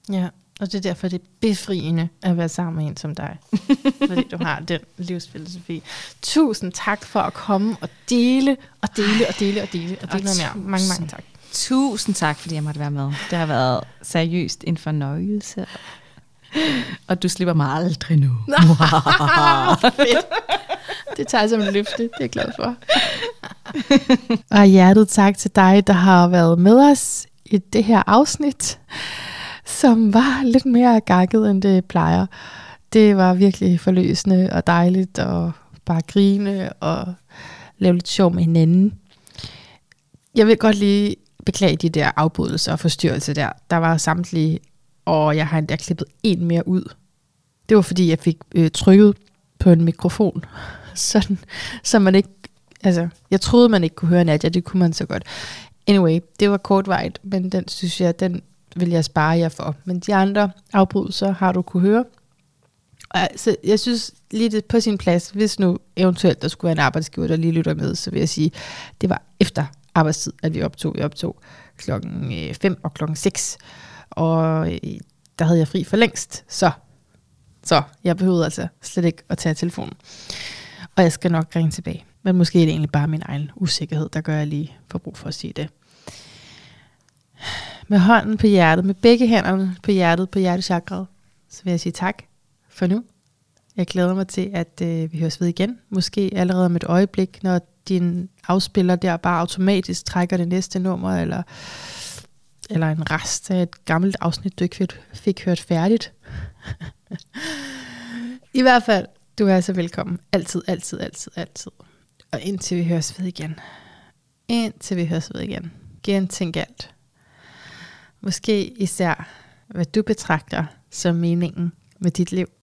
Ja, og det er derfor, det er befriende at være sammen med en som dig. fordi du har den livsfilosofi. Tusind tak for at komme og dele, og dele, og dele, og dele, og dele noget mere. Mange, mange tak. Tusind tak, fordi jeg måtte være med. Det har været seriøst en fornøjelse. Og du slipper mig aldrig nu. Fedt. Det tager jeg som en løfte. Det er jeg glad for. og hjertet tak til dig, der har været med os i det her afsnit, som var lidt mere gakket, end det plejer. Det var virkelig forløsende og dejligt og bare grine og lave lidt sjov med hinanden. Jeg vil godt lige beklage de der afbrydelser og forstyrrelser der. Der var samtlige, og jeg har endda klippet en mere ud. Det var fordi, jeg fik øh, trykket på en mikrofon, sådan, så man ikke, altså, jeg troede, man ikke kunne høre Nadia, det kunne man så godt. Anyway, det var kortvejt, men den synes jeg, den vil jeg spare jer for. Men de andre afbrydelser har du kunne høre. Altså, jeg synes lige det på sin plads, hvis nu eventuelt der skulle være en arbejdsgiver, der lige lytter med, så vil jeg sige, det var efter arbejdstid, at vi optog. Vi optog klokken øh, 5 og klokken 6, og øh, der havde jeg fri for længst, så, så jeg behøvede altså slet ikke at tage telefonen. Og jeg skal nok ringe tilbage. Men måske er det egentlig bare min egen usikkerhed, der gør, jeg lige for brug for at sige det. Med hånden på hjertet, med begge hænderne på hjertet, på hjertechakraet, så vil jeg sige tak for nu. Jeg glæder mig til, at øh, vi høres ved igen. Måske allerede om et øjeblik, når din afspiller der bare automatisk trækker det næste nummer, eller, eller en rest af et gammelt afsnit, du ikke fik hørt færdigt. I hvert fald, du er så velkommen. Altid, altid, altid, altid. Og indtil vi høres ved igen. Indtil vi høres ved igen. Gentænk alt. Måske især, hvad du betragter som meningen med dit liv.